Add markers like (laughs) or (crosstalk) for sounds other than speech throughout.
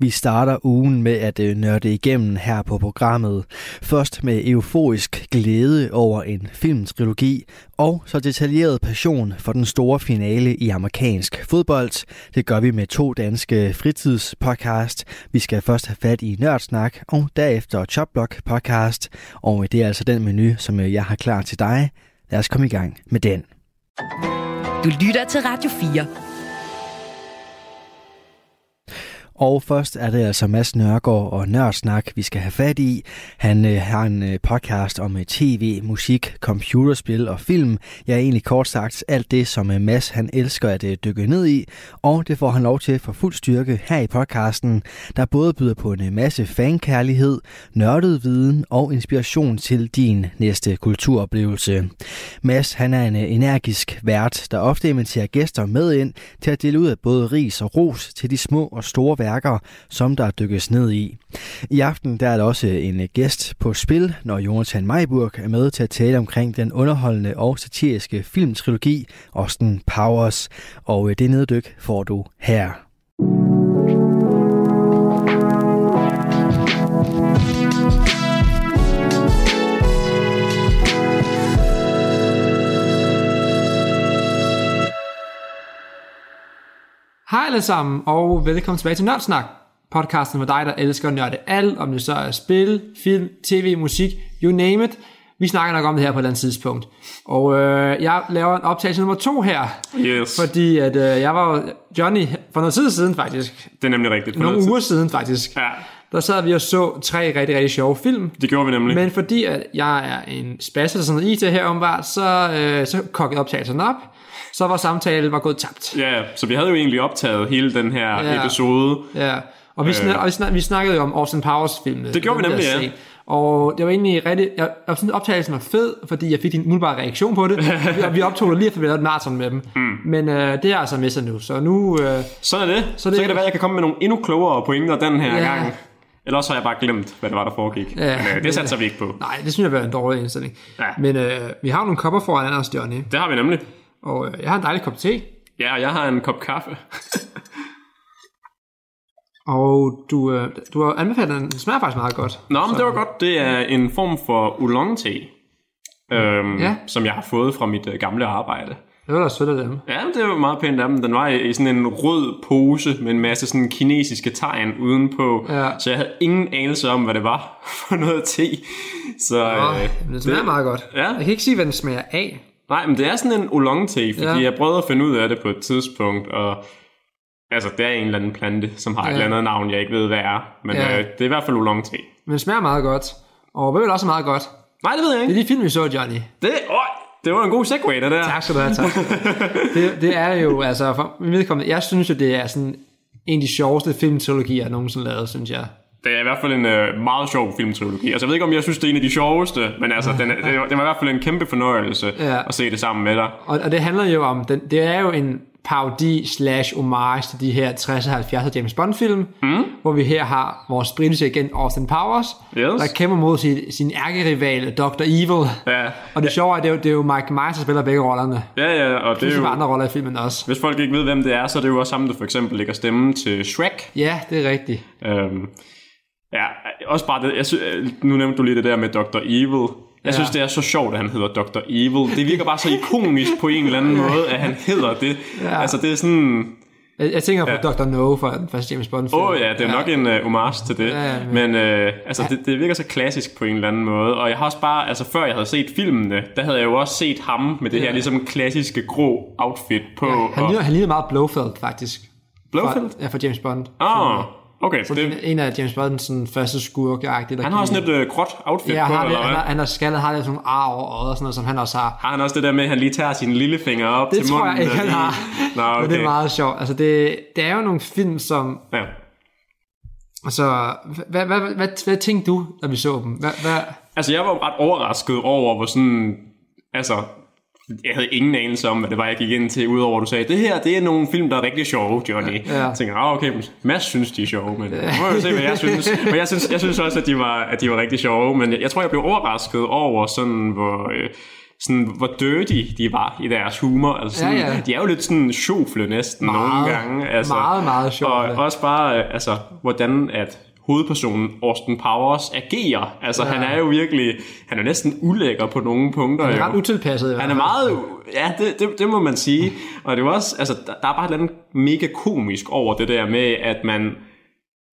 Vi starter ugen med at øh, nørde igennem her på programmet. Først med euforisk glæde over en filmtrilogi, og så detaljeret passion for den store finale i amerikansk fodbold. Det gør vi med to danske fritidspodcast. Vi skal først have fat i Nørdsnak, og derefter Chopblock podcast. Og det er altså den menu, som øh, jeg har klar til dig. Lad os komme i gang med den. Du lytter til Radio 4. Og først er det altså Mads Nørgaard og Nørdsnak, vi skal have fat i. Han øh, har en øh, podcast om øh, tv, musik, computerspil og film. Jeg er egentlig kort sagt alt det, som øh, Mads han elsker at øh, dykke ned i. Og det får han lov til for fuld styrke her i podcasten, der både byder på en øh, masse fankærlighed, nørdet viden og inspiration til din næste kulturoplevelse. Mads han er en øh, energisk vært, der ofte inviterer gæster med ind til at dele ud af både ris og ros til de små og store værker, som der dykkes ned i. I aften der er der også en øh, gæst på spil, når Jonathan Mayburg er med til at tale omkring den underholdende og satiriske filmtrilogi Austin Powers, og øh, det neddyk får du her. Hej alle sammen, og velkommen tilbage til Nørdsnak. Podcasten for dig, der elsker at nørde alt, om det så er spil, film, tv, musik, you name it. Vi snakker nok om det her på et eller andet tidspunkt. Og øh, jeg laver en optagelse nummer to her. Yes. Fordi at, øh, jeg var jo Johnny for noget tid siden faktisk. Det er nemlig rigtigt. For Nogle noget tid- uger siden faktisk. Ja, Der sad vi og så tre rigtig, rigtig sjove film. det gjorde vi nemlig. Men fordi at jeg er en spasser sådan noget IT her omvart, så, øh, så kokkede optagelsen op. Så var samtalen var gået tabt. Ja, så vi havde jo egentlig optaget hele den her Ja. episode. Ja, og vi, snak, og vi, snak, vi snakkede jo om Austin Powers filmen. Det gjorde vi nemlig, ja. Og det var egentlig rigtig, jeg, jeg synes optagelsen var fed, fordi jeg fik din umiddelbare reaktion på det. (laughs) og vi optog det lige efter vi lavede maraton med dem. Mm. Men øh, det er altså misset nu, så nu... Øh, Sådan er det. Så, det- så kan det være, at jeg kan komme med nogle endnu klogere pointer den her Ja. gang. Eller også har jeg bare glemt, hvad det var, der foregik. Ja, Men øh, det satser vi ikke på. nej, det synes jeg var en dårlig indstilling. Ja. Men øh, vi har nogle kopper foran os, Johnny. Det har vi nemlig. Og øh, jeg har en dejlig kop te. Ja, og jeg har en kop kaffe. (laughs) Og du, øh, du har anbefalet den. Den smager faktisk meget godt. Nå, men det var godt. Det er en form for oolong te. Øhm, Ja. Som jeg har fået fra mit øh, gamle arbejde. Det var da sødt af dem. Ja, det var meget pænt af dem. Den var i, sådan en rød pose med en masse sådan kinesiske tegn udenpå. Ja. Så jeg havde ingen anelse om, hvad det var (laughs) for noget te. Så, Øh, øh, den smager meget godt. Ja. Jeg kan ikke sige, hvad den smager af. Nej, men det er sådan en oolong te, fordi Ja. jeg prøvede at finde ud af det på et tidspunkt, og altså, det er en eller anden plante, som har ja. et eller andet navn, jeg ikke ved, hvad er. Men Ja. øh, det er i hvert fald oolong te. Men den smager meget godt. Og vil også meget godt? Nej, det ved jeg Det ikke. er de film, vi så, Johnny. Det, åh, det var en god segway, det der. Tak skal du have, tak. (laughs) det, det er jo, altså, for vedkommende, jeg synes jo, det er sådan en af de sjoveste filmtrilogier, jeg nogensinde lavet, synes jeg. Det er i hvert fald en øh, meget sjov filmtrilogi. Altså, jeg ved ikke, om jeg synes, det er en af de sjoveste, men altså, den, er- det, var, det var i hvert fald en kæmpe fornøjelse Ja. at se det sammen med dig. Og, og det handler jo om, den, det er jo en parodi slash homage til de her 60'er og 70'er James Bond film, mm. hvor vi her har vores britiske agent Austin Powers, Yes. der kæmper mod sin, sin ærkerival Dr. Evil. Ja, Og det sjove er, det er, jo, det er jo Mike Myers, der spiller begge rollerne. ja, ja og det er er jo, andre roller i filmen også. hvis folk ikke ved, hvem det er, så er det jo også ham, der for eksempel lægger stemme til Shrek. Ja, det er rigtigt. Øhm, ja, også bare det, jeg sy- nu nævnte du lige det der med Dr. Evil. Jeg Ja. synes, det er så sjovt, at han hedder Dr. Evil. Det virker bare så ikonisk på en eller anden (laughs) måde, at han hedder det. Ja. Altså, det er sådan... Jeg, jeg tænker på Ja. Dr. No fra den første James Bond film. Åh oh, ja, det er ja. nok en uh, homage til det. Ja, Ja, men- men øh, altså, det, det virker så klassisk på en eller anden måde. Og jeg har også bare, altså før jeg havde set filmene, der havde jeg jo også set ham med det Ja. her ligesom klassiske grå outfit på. Ja, han, og- ligner, han ligner meget Blofeld, faktisk. Blofeld? Fra, ja, fra James Bond. Ah, okay. Så Det, det, en af James Bonds sådan, første skurke han har også sådan et øh, gråt outfit Ja, på, har det, eller han, hvad? har, han har skaldet, har lidt sådan nogle ar over øjet og sådan noget, som han også har. Har han også det der med, at han lige tager sin lillefinger op Det til tror munden? jeg ikke, han har. Nå, okay. Men det er meget sjovt. Altså, det, det er jo nogle film, som... Ja. Altså, hvad, hvad, hvad, hvad, hvad tænkte du, da vi så dem? Hvad, hvad, Altså, jeg var ret overrasket over, hvor sådan... Altså, jeg havde ingen anelse om, hvad det var, jeg gik ind til, udover at du sagde, det her, det er nogle film, der er rigtig sjove, Johnny. Ja. Jeg tænkte, ah, okay, Mads synes, de er sjove, men ja. må jo se, hvad jeg synes. Men jeg synes, jeg synes også, at de var, at de var rigtig sjove, men jeg, jeg tror, jeg blev overrasket over sådan, hvor... Øh, sådan, hvor dirty de var i deres humor. Altså sådan, Ja, ja. De er jo lidt sådan sjofle næsten Meget, nogle gange. Altså, meget, meget Og sjofle. også bare, øh, altså, hvordan at hovedpersonen Austin Powers agerer. Altså, Ja. han er jo virkelig, han er næsten ulækker på nogle punkter. Det er jo. ret utilpasset. hvert Han er meget... Ja, det, det, det må man sige. Og det jo også... Altså, der, der er bare et eller andet mega komisk over det der med, at man...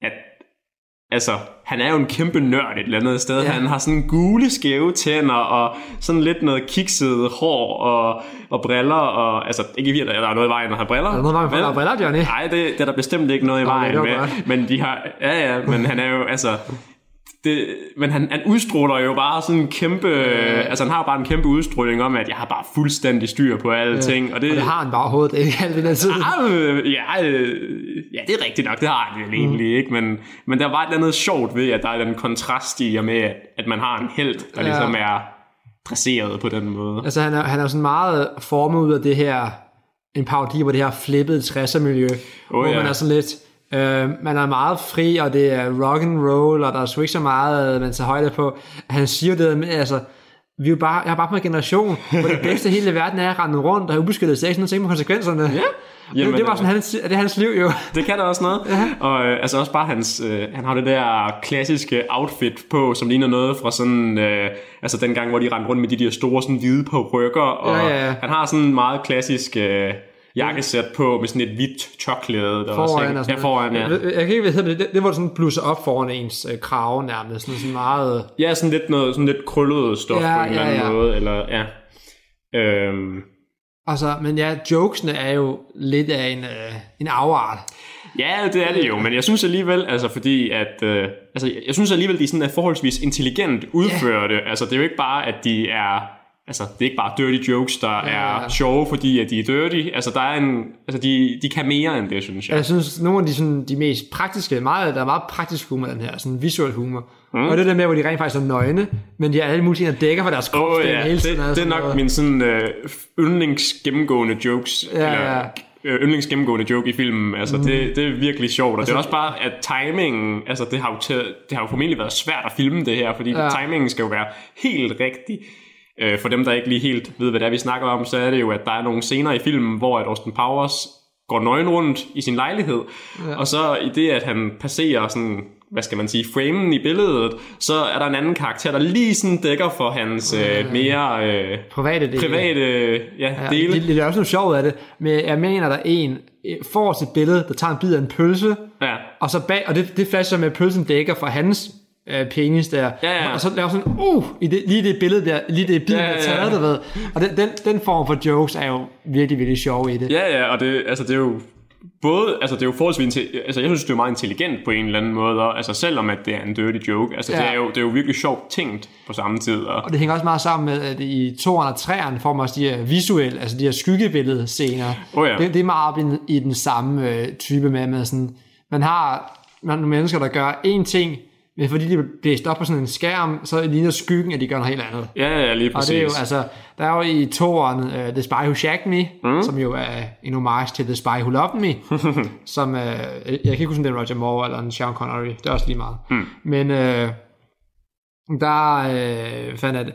At, altså, han er jo en kæmpe nørd et eller andet sted. Ja. Han har sådan gule skæve tænder, og sådan lidt noget kikset hår, og, og briller, og... Altså, ikke i der er noget i vejen at have briller. Er der noget i vejen briller, Johnny? Nej, det, det er der bestemt ikke noget i Okay, vejen var med. Men de har... Ja, ja, men han er jo... Altså, det, men han, han udstråler jo bare sådan en kæmpe... Øh. Altså han har bare en kæmpe udstråling om, at jeg har bare fuldstændig styr på alle ting. Og det, Og det har han bare overhovedet ikke alt den tid. Ah, øh, ja, øh, ja, det er rigtigt nok, det har han vel egentlig ikke, men, men der var et eller andet sjovt ved, at der er den kontrast i og med, at, at man har en held, der Ja. ligesom er dresseret på den måde. Altså han er, han er sådan meget formet ud af det her, en parodi på det her flippede 60'er miljø, oh, hvor ja. man er sådan lidt, øh, man er meget fri, og det er rock and roll, og der er sgu ikke så meget, øh, man tager højde på. Han siger det med, altså, vi er jo bare, jeg er bare på en generation, hvor det bedste i hele verden er at rende rundt og have ubeskyttet sex, uden at tænke på konsekvenserne. Ja. Det, Jamen, det, var øh, sådan hans, det er hans liv jo. Det kan der også noget. Ja. Og øh, altså også bare hans, øh, han har det der klassiske outfit på, som ligner noget fra sådan, øh, altså den gang, hvor de rendte rundt med de der store sådan hvide på rykker, og Ja, ja, ja. han har sådan en meget klassisk øh, jakkesæt på med sådan et hvidt tørklæde. Der også, Foran ikke? og sådan ja, foran, ja. Jeg, jeg kan ikke vide, det, det, det var sådan blusser op foran ens øh, krave nærmest, sådan, sådan meget... Ja, sådan lidt noget sådan lidt krøllet stof Ja, på en eller ja, anden ja. måde, eller ja. Øhm, Altså, men ja, jokesene er jo lidt af en, øh, en afart. ja, det er det jo, men jeg synes alligevel, altså fordi at, øh, altså jeg synes alligevel, de sådan er forholdsvis intelligent udførte. Altså det er jo ikke bare, at de er, altså det er ikke bare dirty jokes, der Ja, ja, ja. er sjove, fordi at de er dirty. Altså der er en, altså de, de kan mere end det, synes jeg. Jeg synes, nogle af de, sådan, de mest praktiske, meget, der er meget praktisk humor, den her, sådan visuel humor. Mm. Og det der med, hvor de rent faktisk er nøgne, men de har alle mulige ting, der dækker for deres krop oh, ja, hele det, tiden. og det er sådan nok noget. min sådan øh, yndlings gennemgående jokes, Ja, eller ja. øh, yndlings gennemgående joke i filmen. Altså, mm. det, det er virkelig sjovt, og Altså- det er også bare, at timingen, altså det har jo, til, det har jo formentlig været svært at filme det her, fordi ja. timingen skal jo være helt rigtig. Øh, for dem, der ikke lige helt ved, hvad det er, vi snakker om, så er det jo, at der er nogle scener i filmen, hvor at Austin Powers går nøgen rundt i sin lejlighed, ja. og så i det, at han passerer sådan, hvad skal man sige, framen i billedet, så er der en anden karakter, der lige sådan dækker for hans øh, mere øh, Private dele. private ja, Ja, dele. det, det, er også noget sjovt af det, men jeg mener, der er en øh, forrest et billede, der tager en bid af en pølse, Ja. og så bag, og det, det flasher med, at pølsen dækker for hans øh, penis der. Ja, ja. Og så laver sådan, uh, i det, lige det billede der, lige det bid, Ja, der ja, ja. taget, du ved. Og den, den, den form for jokes er jo virkelig, virkelig sjov i det. Ja, ja, og det, altså, det er jo både, altså det er jo forholdsvis, altså jeg synes, det er meget intelligent på en eller anden måde, og, altså selvom at det er en dirty joke, altså Ja. det, er jo, det er jo virkelig sjovt tænkt på samme tid, og, Og det hænger også meget sammen med, at i 2'eren og 3'eren får man også de her visuelle, altså de her skyggebilledscener. Åh ja. det, det er meget op i, den- i den samme øh, type med, med sådan, man har man har nogle mennesker, der gør én ting, men fordi de bliver op på sådan en skærm, så ligner skyggen, at de gør noget helt andet. ja, ja, lige Og præcis. det er jo, altså, der er jo i toeren uh, The Spy Who Shagged Me, mm. som jo er en homage til The Spy Who Loved Me, (laughs) som, uh, jeg kan ikke huske, om det er Roger Moore eller en Sean Connery, det er også lige meget. Mm. Men uh, der, uh, fandt jeg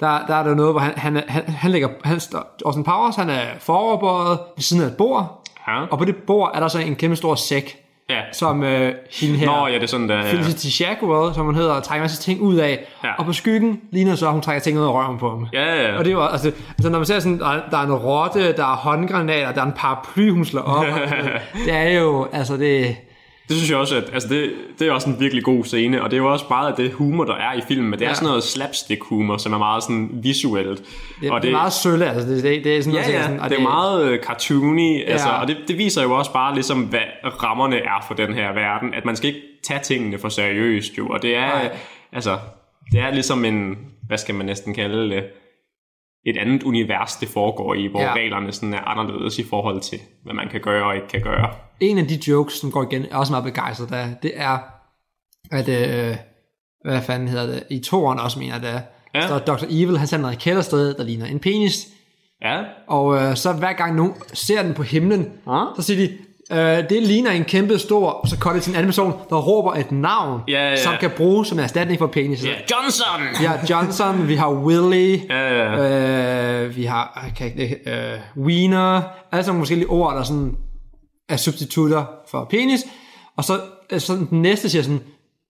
der, der er der noget, hvor han, han, han, han ligger, han, Austin Powers, han er foroverbøjet ved siden af et bord, Ja. og på det bord er der så en kæmpe stor sæk, ja. som øh, hende her, Nå, ja, det er sådan der, ja. Felicity Shackwell, som hun hedder, og trækker en masse ting ud af, Ja. og på skyggen ligner så, at hun trækker ting ud af røven på ham. Ja, ja. Og det var, altså, altså når man ser sådan, der, er- der er en rotte, der er håndgranater, der er en paraply, hun slår op. og, (laughs) det er jo, altså det... Det synes jeg også, at altså det, det er også en virkelig god scene, og det er jo også meget af det humor, der er i filmen, men det er Ja. sådan noget slapstick-humor, som er meget sådan visuelt. Det, og det, er meget sølle, altså det, det, det er sådan Ja, noget, ja, sådan, og det er meget øh, cartoony, altså, Ja. og det, det viser jo også bare ligesom, hvad rammerne er for den her verden, at man skal ikke tage tingene for seriøst jo, og det er, Nej. altså, det er ligesom en, hvad skal man næsten kalde det, et andet univers, det foregår i, hvor Ja. reglerne sådan er anderledes i forhold til, hvad man kan gøre og ikke kan gøre. En af de jokes, som går igen, er også meget begejstret af, det er, at, øh, hvad fanden hedder det, i toren også mener det er, Ja. så Dr. Evil, han sender et kældersted, der ligner en penis, Ja. Og øh, så hver gang nogen ser den på himlen, Ja. så siger de, øh, det ligner en kæmpe stor, så cutter det til en anden person, der råber et navn, Ja, ja, ja. som kan bruges som erstatning for penis. Ja, Johnson! Har Johnson, vi har Willy, (laughs) Ja, ja. øh, vi har ikke, øh, Wiener, alle sådan forskellige ord, der sådan er substitutter for penis. Og så, øh, så den næste siger sådan,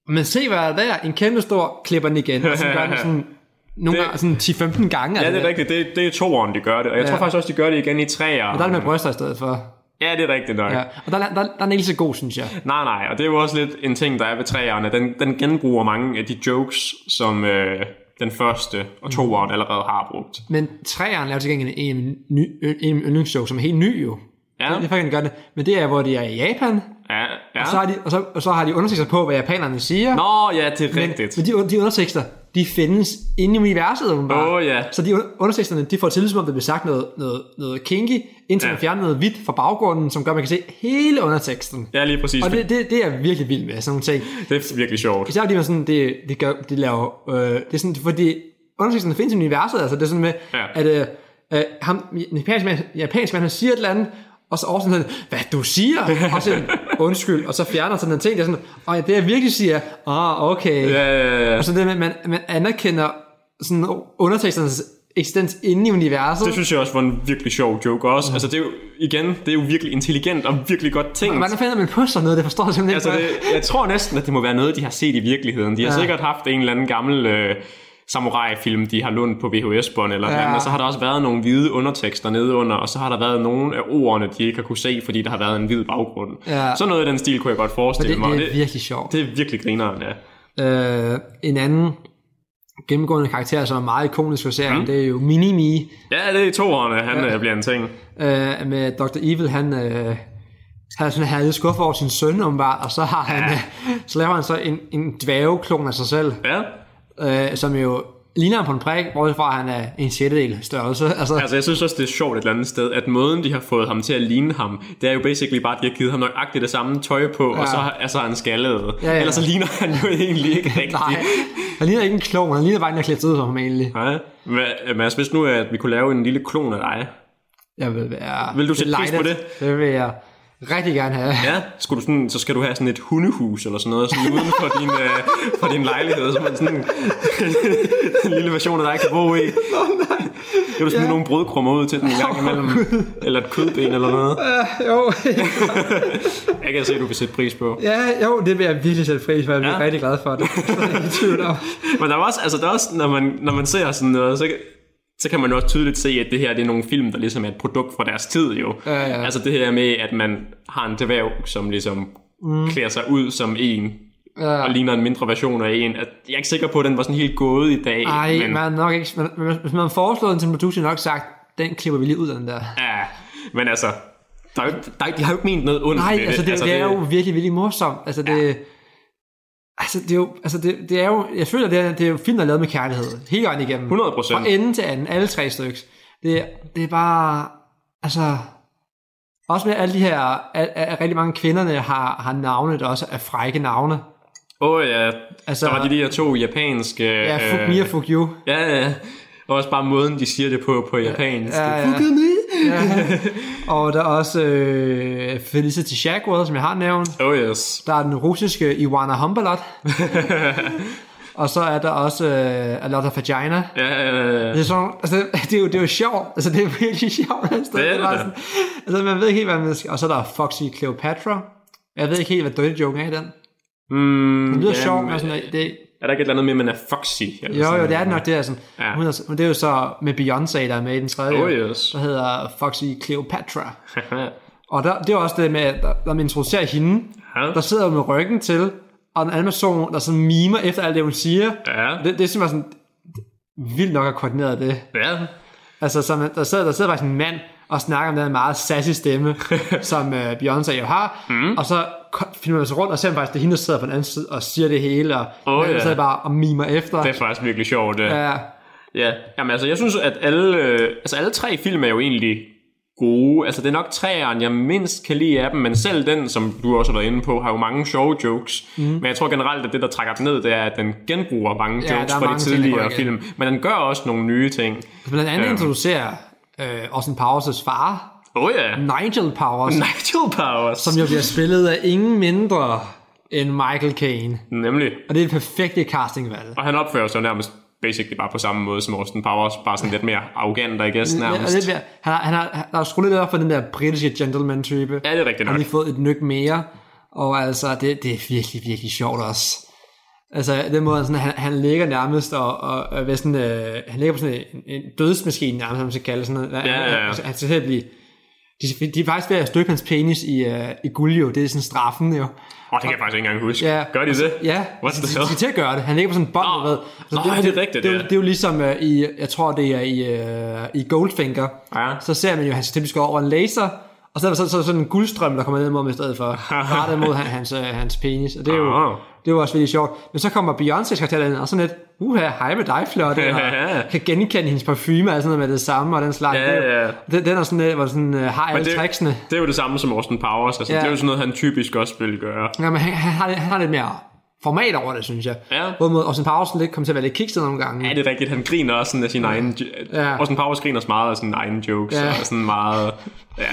men se hvad er der, en kæmpe stor, klipper den igen, og så gør den sådan, (laughs) nogle Det- gange, sådan 10-15 gange. Ja, det er rigtigt. Det, det er toeren, de gør det. Og jeg Ja. tror faktisk også, de gør det igen i træer. Og der er det med bryster i stedet for. Ja, det er rigtigt nok. Ja. Og der, der, der, er den ikke så god, synes jeg. Nej, nej, og det er jo også lidt en ting, der er ved træerne. Den, den genbruger mange af de jokes, som øh, den første og toeren allerede har brugt. Men træerne er jo til gengæld en, ny, en yndlingsshow, som er helt ny jo. Ja. Det er faktisk, gør det. Men det er, hvor de er i Japan, Ja, ja. og, så har de, og, så, og så har de undertekster på, hvad japanerne siger. Nå, ja, det er men, rigtigt. men de, de undertekster, de findes inde i universet, åbenbart. Åh, ja. Så de under- underteksterne, de får til, som om der bliver sagt noget, noget, noget kinky, indtil Ja. man fjerner noget hvidt fra baggrunden, som gør, at man kan se hele underteksten. Ja, lige præcis. Og det, det, det er virkelig vild med, sådan nogle ting. det er virkelig sjovt. Især fordi man sådan, det, det gør, det laver, øh, det er sådan, fordi underteksterne findes i universet, altså det er sådan med, Ja. at øh, øh, ham, en japansk mand, japansk mand, han siger et eller andet, og så oversætter han, hvad du siger, (laughs) og så undskyld, og så fjerner sådan en ting, det er sådan, og det jeg virkelig siger, ah, okay. Ja, ja, ja. Og så det med, man, man anerkender sådan underteksternes eksistens inde i universet. Det synes jeg også var en virkelig sjov joke også. Altså, det er jo, igen, det er jo virkelig intelligent og virkelig godt tænkt. Hvordan finder man på sådan noget? Det forstår jeg simpelthen Altså, ikke. det, jeg tror næsten, at det må være noget, de har set i virkeligheden. De har ja. sikkert haft en eller anden gammel øh, samurai-film, de har lånt på VHS-bånd eller Ja. ja. og så har der også været nogle hvide undertekster nede under, og så har der været nogle af ordene, de ikke har kunne se, fordi der har været en hvid baggrund. Ja. Så noget af den stil kunne jeg godt forestille det, mig. det er virkelig sjovt. det er virkelig grineren, ja. Øh, en anden gennemgående karakter, som er meget ikonisk for serien, mm. det er jo Mini-Me. Ja, det er i toerne, han ja. bliver en ting. øh, med Dr. Evil, han øh, han er sådan her lidt skuffet over sin søn, åbenbart, og så har han, Ja. øh, så laver han så en, en dværgeklon af sig selv, Ja, øh, som jo ligner ham på en prik, bortset fra, at han er en sjettedel størrelse. (laughs) Altså, altså jeg synes også, det er sjovt et eller andet sted, at måden, de har fået ham til at ligne ham, det er jo basically bare, at de har givet ham nøjagtigt det samme tøj på, ja. og så er så han skaldet. Ja, ja. Ellers så ligner han jo egentlig ikke (laughs) rigtigt. nej, han ligner ikke en klon, han ligner bare en, der er klædt ud som ham egentlig. Nej. Hva- Mads, hvis nu at vi kunne lave en lille klon af dig, Jeg vil være Vil du sætte pris på delighted. Det vil jeg rigtig gerne have. ja, skulle du sådan, så skal du have sådan et hundehus eller sådan noget, sådan uden for din, øh, for din lejlighed, så man sådan (laughs) en lille version af dig kan bo i. Nå, nej. Kan du smide ja. nogle brødkrummer ud til den en gang imellem? Eller et kødben eller noget? Jo, (laughs) Jeg kan se, at du vil sætte pris på. ja, jo, det vil jeg virkelig sætte pris for. Jeg bliver Ja. rigtig glad for det. (laughs) Så er jeg ikke i tvivl om. Men der er også, altså der er også når, man, når man ser sådan noget, så, så kan man også tydeligt se, at det her det er nogle film, der ligesom er et produkt fra deres tid jo. Ja, ja. Altså det her med, at man har en dværg, som ligesom mm. klæder sig ud som en, Ja. og ligner en mindre version af en. Jeg er ikke sikker på, at den var sådan helt gået i dag. Ej, men, man nok ikke, man, hvis man foreslår den til en producer, nok sagt, den klipper vi lige ud af den der. Ja, men altså, der er, jo der er, de har jo ikke ment noget ondt Nej, ved altså det, altså, det, er jo virkelig, virkelig morsomt. Altså det, ja. Altså det er jo, altså det, det er jo, jeg føler, det er, det er jo film, der er lavet med kærlighed. Hele vejen igennem. 100%. Fra ende til anden, alle tre stykker. Det, det er bare, altså, også med alle de her, at, at rigtig mange kvinderne har, har navne, der også er frække navne. Åh oh, ja, Altså- der var de der to japanske... Ja, fuck me og fuck you. Ja, ja. Og også bare måden, de siger det på på japansk. Ja, ja. ja. (laughs) Og der er også øh, Felicity Shagwell, som jeg har nævnt. Oh yes. Der er den russiske Ivana Humbalot. (laughs) og så er der også øh, A Lot of Vagina. Ja, ja, ja. Det er, sådan, altså, det, er jo, det er jo sjovt. Altså, det er virkelig sjovt. Altså, Det er det sådan, altså, man ved ikke helt, hvad man skal. Og så er der Foxy Cleopatra. Jeg ved ikke helt, hvad dirty joke er i den. Mm, Det lyder ja, sjovt, men sådan, det, Er der ikke et eller andet med, at man er foxy? Eller jo, sådan jo, det er det nok, det er sådan. Ja. Hun er, men det er jo så med Beyoncé, der er med i den tredje. Oh yes. Der hedder Foxy Cleopatra. (laughs) Og der, det er også det med, at der, der man introducerer hende, Ja. der sidder jo med ryggen til, og den anden person, der sådan mimer efter alt det, hun siger. Ja. Det, det er simpelthen sådan, vildt nok at koordinere det. ja. Altså, så man, der, sidder, der sidder faktisk en mand og snakker om den meget sassy stemme, (laughs) som uh, Beyoncé jo har, mm. og så finder man sig rundt og ser faktisk, det er hende, der sidder på den anden side og siger det hele, og oh, ja. sidder bare og mimer efter. Det er faktisk virkelig sjovt. Ja. ja, ja. Jamen altså, jeg synes, at alle, øh, altså, alle tre film er jo egentlig gode. Altså, det er nok træeren, jeg mindst kan lide af dem, men selv den, som du også har været inde på, har jo mange sjove jokes. Mm. Men jeg tror generelt, at det, der trækker den ned, det er, at den genbruger mange jokes fra mange de tidligere film. Men den gør også nogle nye ting. blandt andet Øhm. introducerer øh, Austin Powers' far, Oh ja. Nigel Powers, (laughs) Nigel Powers. som jo bliver spillet af ingen mindre end Michael Caine. Nemlig. Og det er det perfekte castingvalg. Og han opfører sig jo nærmest basically bare på samme måde som Austin Powers, bare sådan lidt mere arrogant, I guess, Ja, nærmest. lidt mere, han, har, han, har, han har skruet lidt op for den der britiske gentleman-type. Ja, det er rigtigt Han har nok. lige fået et nyk mere. Og altså, det, det er virkelig, virkelig sjovt også. Altså, den måde, sådan, han, han ligger nærmest og, og, og sådan, øh, han ligger på sådan en, en dødsmaskine nærmest, som man skal kalde det sådan noget. Ja, ja, ja. Han, han skal til at blive, de, de er faktisk ved at stykke hans penis i, uh, i guld jo. Det er sådan straffen jo. Åh, det kan jeg faktisk ikke engang huske. Ja, Gør de det? Ja, What the de, de, de, til at gøre det. Han ligger på sådan en bånd, du ved. Nå, ja, det er rigtigt, Det, er jo- ja. det er jo ligesom uh, i, jeg tror det er i, uh, i Goldfinger. Ja. Så ser man jo, at han typisk går over en laser, og så er der så, så sådan en guldstrøm, der kommer ned mod ham i stedet for. (laughs) Rettet mod han- hans, uh, hans penis. Og det er jo, Ah. det jo også virkelig sjovt. Men så kommer Beyoncé's karakter ind, og sådan lidt, uha, hej med dig, flot. og (laughs) kan genkende hendes parfume og sådan noget med det samme, og den slags. Ja, ja. Den, den er sådan, lidt, hvor sådan, uh, har alle det, tricksene. det er jo det samme som Austin Powers. Altså, Ja. Det er jo sådan noget, han typisk også vil gøre. Ja, men han, han, har, han har lidt mere format over det, synes jeg. Ja. Både mod Austin Powers lidt kommer til at være lidt kikset nogle gange. Ja, det er rigtigt. Han griner også sådan af sin egen... Ja. Austin Powers griner også meget af sine egne jokes. Ja. Og sådan meget... Ja.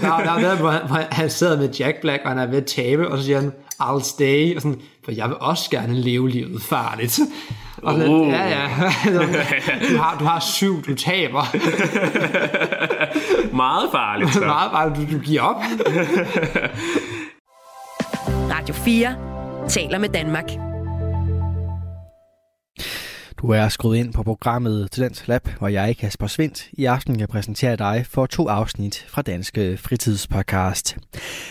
Der, der er der, hvor han, hvor han sidder med Jack Black, og han er ved at tabe, og så siger han, I'll stay, og sådan, for jeg vil også gerne leve livet farligt. Og sådan, Uh. ja, ja, (laughs) du har, du har syv, du taber. (laughs) meget farligt. Så. (laughs) Meget bare, du, du giver op. Radio 4 taler med Danmark. Du er skruet ind på programmet Talent Lab, hvor jeg, Kasper Svindt, i aften kan præsentere dig for to afsnit fra Danske Fritidspodcast.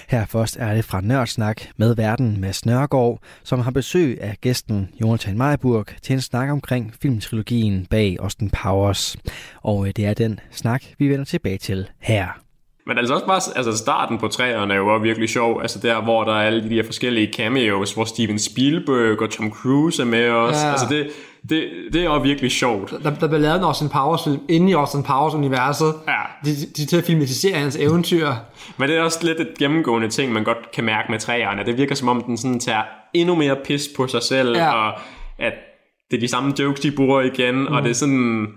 Her først er det fra Nørdsnak med verden Mads Nørgaard, som har besøg af gæsten Jonathan Meyerburg til en snak omkring filmtrilogien bag Austin Powers. Og øh, det er den snak, vi vender tilbage til her. Men altså også bare, altså starten på træerne er jo også virkelig sjov. Altså der, hvor der er alle de der forskellige cameos, hvor Steven Spielberg og Tom Cruise er med os. Ja. Altså det, det, det er også virkelig sjovt. Der, der bliver lavet en Austin Powers film inde i Austin Powers universet. Ja. De, de, til at filmatisere hans eventyr. Men det er også lidt et gennemgående ting, man godt kan mærke med træerne. Det virker som om, den sådan tager endnu mere pis på sig selv, ja. og at det er de samme jokes, de bruger igen, mm. og det er sådan...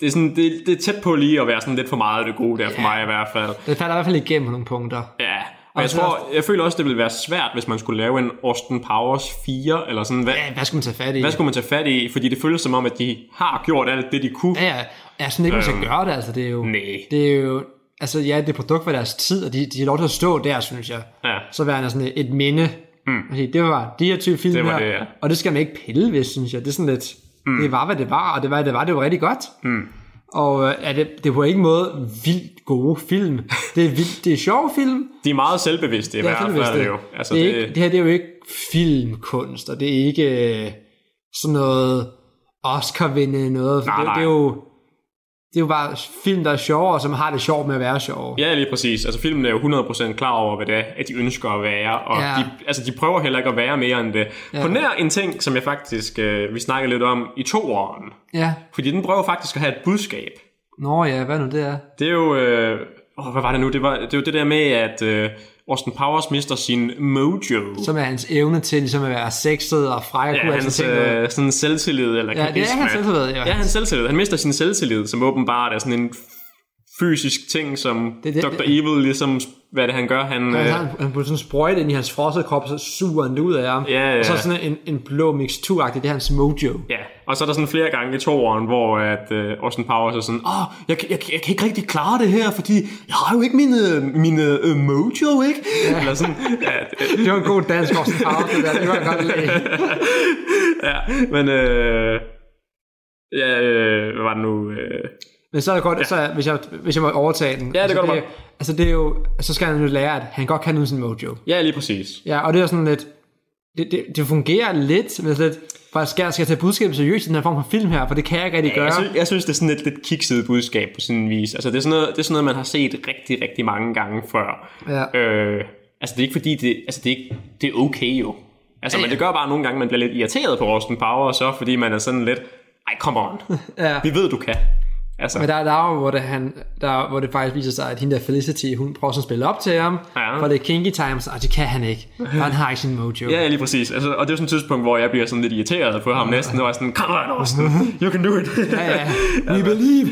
Det er, sådan, det, det er tæt på lige at være sådan lidt for meget af det gode der, for mig i hvert fald. Det falder i hvert fald igennem på nogle punkter. Ja, og jeg tror, også- jeg føler også, det ville være svært, hvis man skulle lave en Austin Powers 4, eller sådan, hvad, Ja, hvad skal man tage fat i? hvad skulle man tage fat i? Fordi det føles som om, at de har gjort alt det, de kunne. Ja, ja. Jeg synes ikke, man skal Øhm, gøre det, altså. Det er jo... nej. Det er jo... Altså, ja, det er produkt for deres tid, og de, de har lov til at stå der, synes jeg. Ja. Så værende sådan et, minde. Mm. Det var de her type film Det var her, det, ja. og det skal man ikke pille ved, synes jeg. Det er sådan lidt... Mm. Det var, hvad det var, og det var, det var, det var rigtig godt. Mm. Og øh, er det, det er på ingen måde vildt gode film. Det er, vildt, det er sjove film. De er meget selvbevidste i Det er hvert fald selvbevidste. jo. Altså, det, er det, ikke, det her det er jo ikke filmkunst, og det er ikke øh, sådan noget Oscar-vindende noget. Nej, det, nej. det, er jo, det er jo bare film, der er sjove, og som har det sjovt med at være sjove. Ja, lige præcis. Altså filmen er jo 100% klar over, hvad det er, at de ønsker at være, og Ja. de, altså, de prøver heller ikke at være mere end det. Ja. Ja. På nær en ting, som jeg faktisk, øh, vi snakkede lidt om i to åren, Ja. fordi den prøver faktisk at have et budskab. Nå ja, hvad nu det er? Det er jo, øh, åh, hvad var det nu? Det, var, det er jo det der med, at øh, Austin Powers mister sin mojo. Som er hans evne til ligesom at være sexet og fræk og Ja, kunne altså hans noget. øh, sådan selvtillid eller Ja, det er hans selvtillid, ja. Ja, hans selvtillid. Han mister sin selvtillid, som åbenbart er sådan en fysisk ting, som Det det- Dr. Evil ligesom, hvad det han gør? Han, øh, han, han putter sådan en sprøjte ind i hans frosset krop, så suger han det ud af ham. Ja, ja, Og så sådan en, en blå mixturagtig, det er hans mojo. Ja, og så er der sådan flere gange i toeren, hvor at, øh, Austin Powers er sådan, åh, jeg, kan- jeg, jeg, jeg kan ikke rigtig klare det her, fordi jeg har jo ikke mine, mine øh, mojo, ikke? Ja. Eller sådan, ja, det- (laughs) Det var en god dansk Austin Powers, det der. Det var jeg godt lide. (laughs) ja, men øh, ja, øh, hvad var det nu? Øh, Men så er det godt, ja. så, hvis, jeg, hvis jeg må overtage den. Ja, det altså, gør du det, altså det er jo, så skal han jo lære, at han godt kan uden sin mojo. ja, lige præcis. Ja, og det er sådan lidt, det, det, det fungerer lidt, men lidt, for jeg skal, skal jeg tage budskabet seriøst i den her form for film her, for det kan jeg ikke rigtig Ja, gøre. jeg, synes, jeg synes, det er sådan et lidt kikset budskab på en vis. Altså, det er sådan noget, det er sådan noget man har set rigtig, rigtig mange gange før. Ja. Øh, altså, det er ikke fordi, det, altså, det er, ikke, det er okay jo. Altså, Ja, ja, men det gør bare nogle gange, man bliver lidt irriteret på Austin Powers, så fordi man er sådan lidt, ej, come on. (laughs) Ja. Vi ved, du kan. Altså, Men der, der er jo, hvor det, han, der, hvor det faktisk viser sig, at hende der Felicity, hun prøver sådan at spille op til ham, Ja. for det er kinky times, og det kan han ikke. (laughs) For han har ikke sin mojo. Ja, ja, lige præcis. Altså, og det er sådan et tidspunkt, hvor jeg bliver sådan lidt irriteret på ham næsten, og er sådan, come on, Austin, you can do it. (laughs) Ja, ja. (laughs) We believe.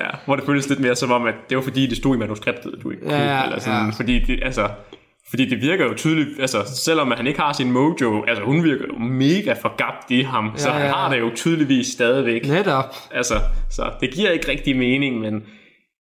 ja, hvor det føles lidt mere som om, at det var fordi, det stod i manuskriptet, du ikke kunne, Ja, eller sådan, ja. fordi det, altså, fordi det virker jo tydeligt, altså selvom han ikke har sin mojo, altså hun virker jo mega forgabt i ham, så Ja, han ja. har det jo tydeligvis stadigvæk. Netop. Altså, så det giver ikke rigtig mening, men,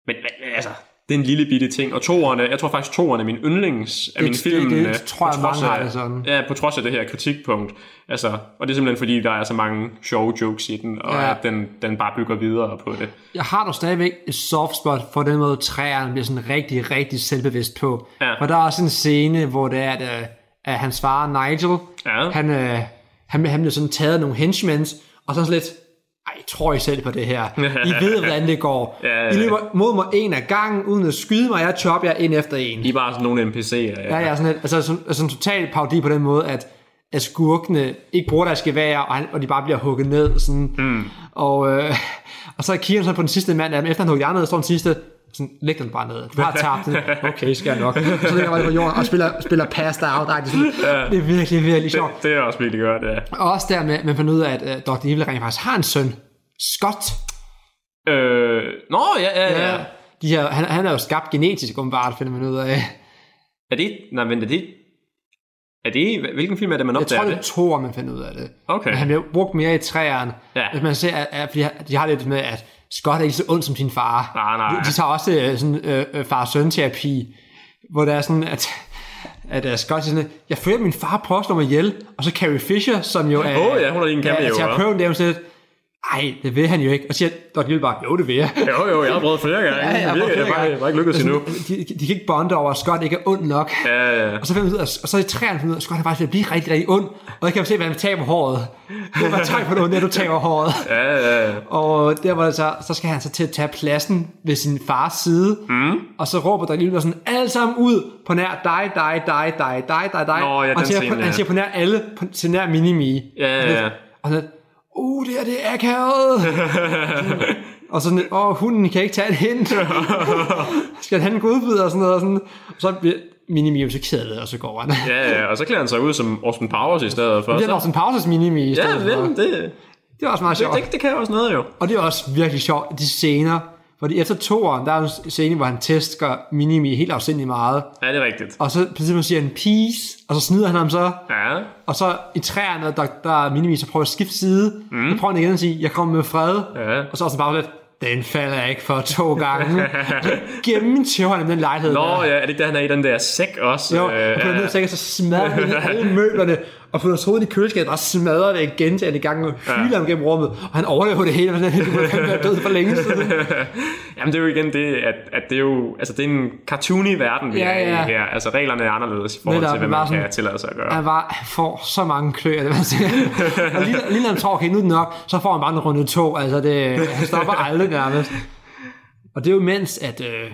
men, men altså, det er en lille bitte ting. Og toerne, jeg tror faktisk toerne er min yndlings af Det- mine det- film. det øh, tror jeg, mange har det sådan. Ja, på trods af det her kritikpunkt. Altså, og det er simpelthen fordi, der er så mange sjove jokes i den, og Ja. at den, den bare bygger videre på det. Jeg har dog stadigvæk et soft spot for den måde, træerne bliver sådan rigtig, rigtig selvbevidst på. Ja. For der er også en scene, hvor det er, at, øh, at hans far, Nigel, Ja. han, øh, han, han bliver sådan taget af nogle henchmen, og så sådan lidt, ej, tror I selv på det her? I (laughs) ved, hvordan det går. Ja, ja, ja. I løber mod mig en af gangen, uden at skyde mig, jeg chopper jer en efter en. I er bare sådan nogle NPC'er. Ja, ja, sådan, et, altså, sådan, altså en total parodi på den måde, at, at skurkene ikke bruger deres gevær, og, han, og de bare bliver hugget ned. Sådan. Mm. Og, øh, (laughs) og så kigger han på den sidste mand, dem. efter han hugger jer ned, står den sidste, sådan, læg den bare ned. Du har tabt den. (laughs) Okay, skal jeg nok. Og så ligger bare på jorden og spiller, spiller pasta out. Det, er sådan, det er virkelig, virkelig sjovt. Det, det er også virkelig godt, ja. Og også der med, man finder ud af, at uh, Dr. Evil rent faktisk har en søn. Scott. Øh, nå, ja, ja, ja. Ja. De her, han, han er jo skabt genetisk, åbenbart, finder man ud af. Er det, nej, men er det, er det, hvilken film er det, man Jeg opdager tror, det er to, man finder ud af det. Okay. Men han bliver brugt mere i træerne. Ja. Hvis man ser, at, at fordi de har lidt med, at Scott er ikke så ond som sin far. Nej, nej. De, de tager også øh, sådan øh, øh, far-søn-terapi, hvor det er sådan, at at uh, Scott siger sådan, jeg føler, at min far prøver at slå mig ihjel, og så Carrie Fisher, som jo er... Åh, ja, hun er lige en cameo, Ja, terapeuten, der er jo sådan lidt, ej, det vil han jo ikke. Og så siger Dr. Evil bare, jo, det vil jeg. (laughs) Jo, jo, jeg har prøvet flere gange. Ja, jeg har det prøvet flere bare, jeg bare ikke lykkedes endnu. De, de, kan ikke bonde over, at Scott ikke er ond nok. Ja, ja. Og så finder man ud af, og så i træerne finder man ud af, at Scott er faktisk ved at blive rigtig, rigtig ond. Og jeg kan se, at han taber håret. Det var tegn på det, når du taber håret. Ja, ja, ja. Og der var det så, så skal han så til at tage pladsen ved sin fars side. Mm. Og så råber der lige sådan, alle sammen ud på nær dig, dig, dig, dig, dig, dig, dig. Nå, ja, og han siger, på, han siger på nær alle, på, til nær Minimi. Ja, ja, ja. Og så uh, det er det er akavet. (laughs) og sådan, lidt, åh, hunden kan ikke tage et hint. (laughs) skal han gå udbyde og sådan noget. Og, sådan. og så bliver Minimi så ked af det, og så går han. Ja, ja, og så klæder han sig ud som Austin Powers i stedet for. Det er Så, også en pauses Minimi i ja, stedet for. det, det, Det er også meget sjovt. det, det kan også noget jo. Og det er også virkelig sjovt, de scener, fordi efter toeren, der er en scene, hvor han tester Minimi helt afsindig meget, Ja, det er rigtigt. og så tidspunkt siger han peace, og så snyder han ham så, Ja, og så i træerne, der, der er Minimi, så prøver at skifte side, mm. så prøver han igen at sige, jeg kommer med fred, Ja. og så er han bare lidt, den falder jeg ikke for to gange. (laughs) Gennemtæver han den lejlighed Nå, der. ja, er det ikke der, han er i den der sæk også? Jo, Øh, og på den ja. her sække, så smadrer han alle møblerne, og på hans hoved i køleskabet, der smadrer det gentagende gange, og hylder ham gennem rummet, og han overlever det hele, og kunne fandme være død for længe siden. (laughs) Jamen det er jo igen det, at, at det er jo, altså det er en cartoony verden, vi Ja, er ja. i her. Altså reglerne er anderledes i forhold Netop, til, hvad man sådan- kan tillade sig at gøre. Han, var, han får så mange kløer, det man siger. og lige, lige når han tror, okay, nu er det nok, så får han bare en runde to. Altså, det, han stopper aldrig nærmest. Og det er jo mens, at, øh,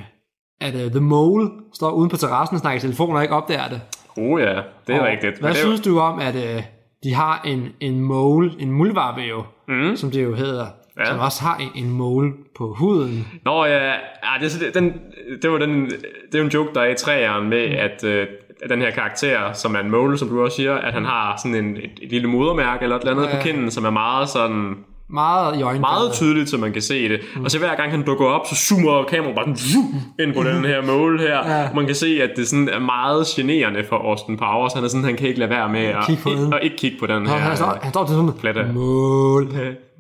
at uh, The Mole står uden på terrassen og snakker i telefon og ikke opdager det. Oh ja, det er Og rigtigt. Hvad det synes du om, at øh, de har en, en mole, en muldvarpe jo, mm. som det jo hedder, Ja. som også har en, en mole på huden. Nå ja, ja det, er så- den, det var den, det er jo en joke, der er i træerne med, at øh, den her karakter, som er en mole, som du også siger, at han har sådan en, et, et lille modermærke eller et eller andet Ja. på kinden, som er meget sådan Meget i øjnene. meget tydeligt, så man kan se det. Mm. Og så hver gang han dukker op, så zoomer kameraet bare zoom, ind på den her mål her. Ja. Man kan se, at det sådan er meget generende for Austin Powers. Han er sådan, han kan ikke lade være med at, Kig på den. at ikke kigge på den her. han, står, han står til sådan, Platte. mål,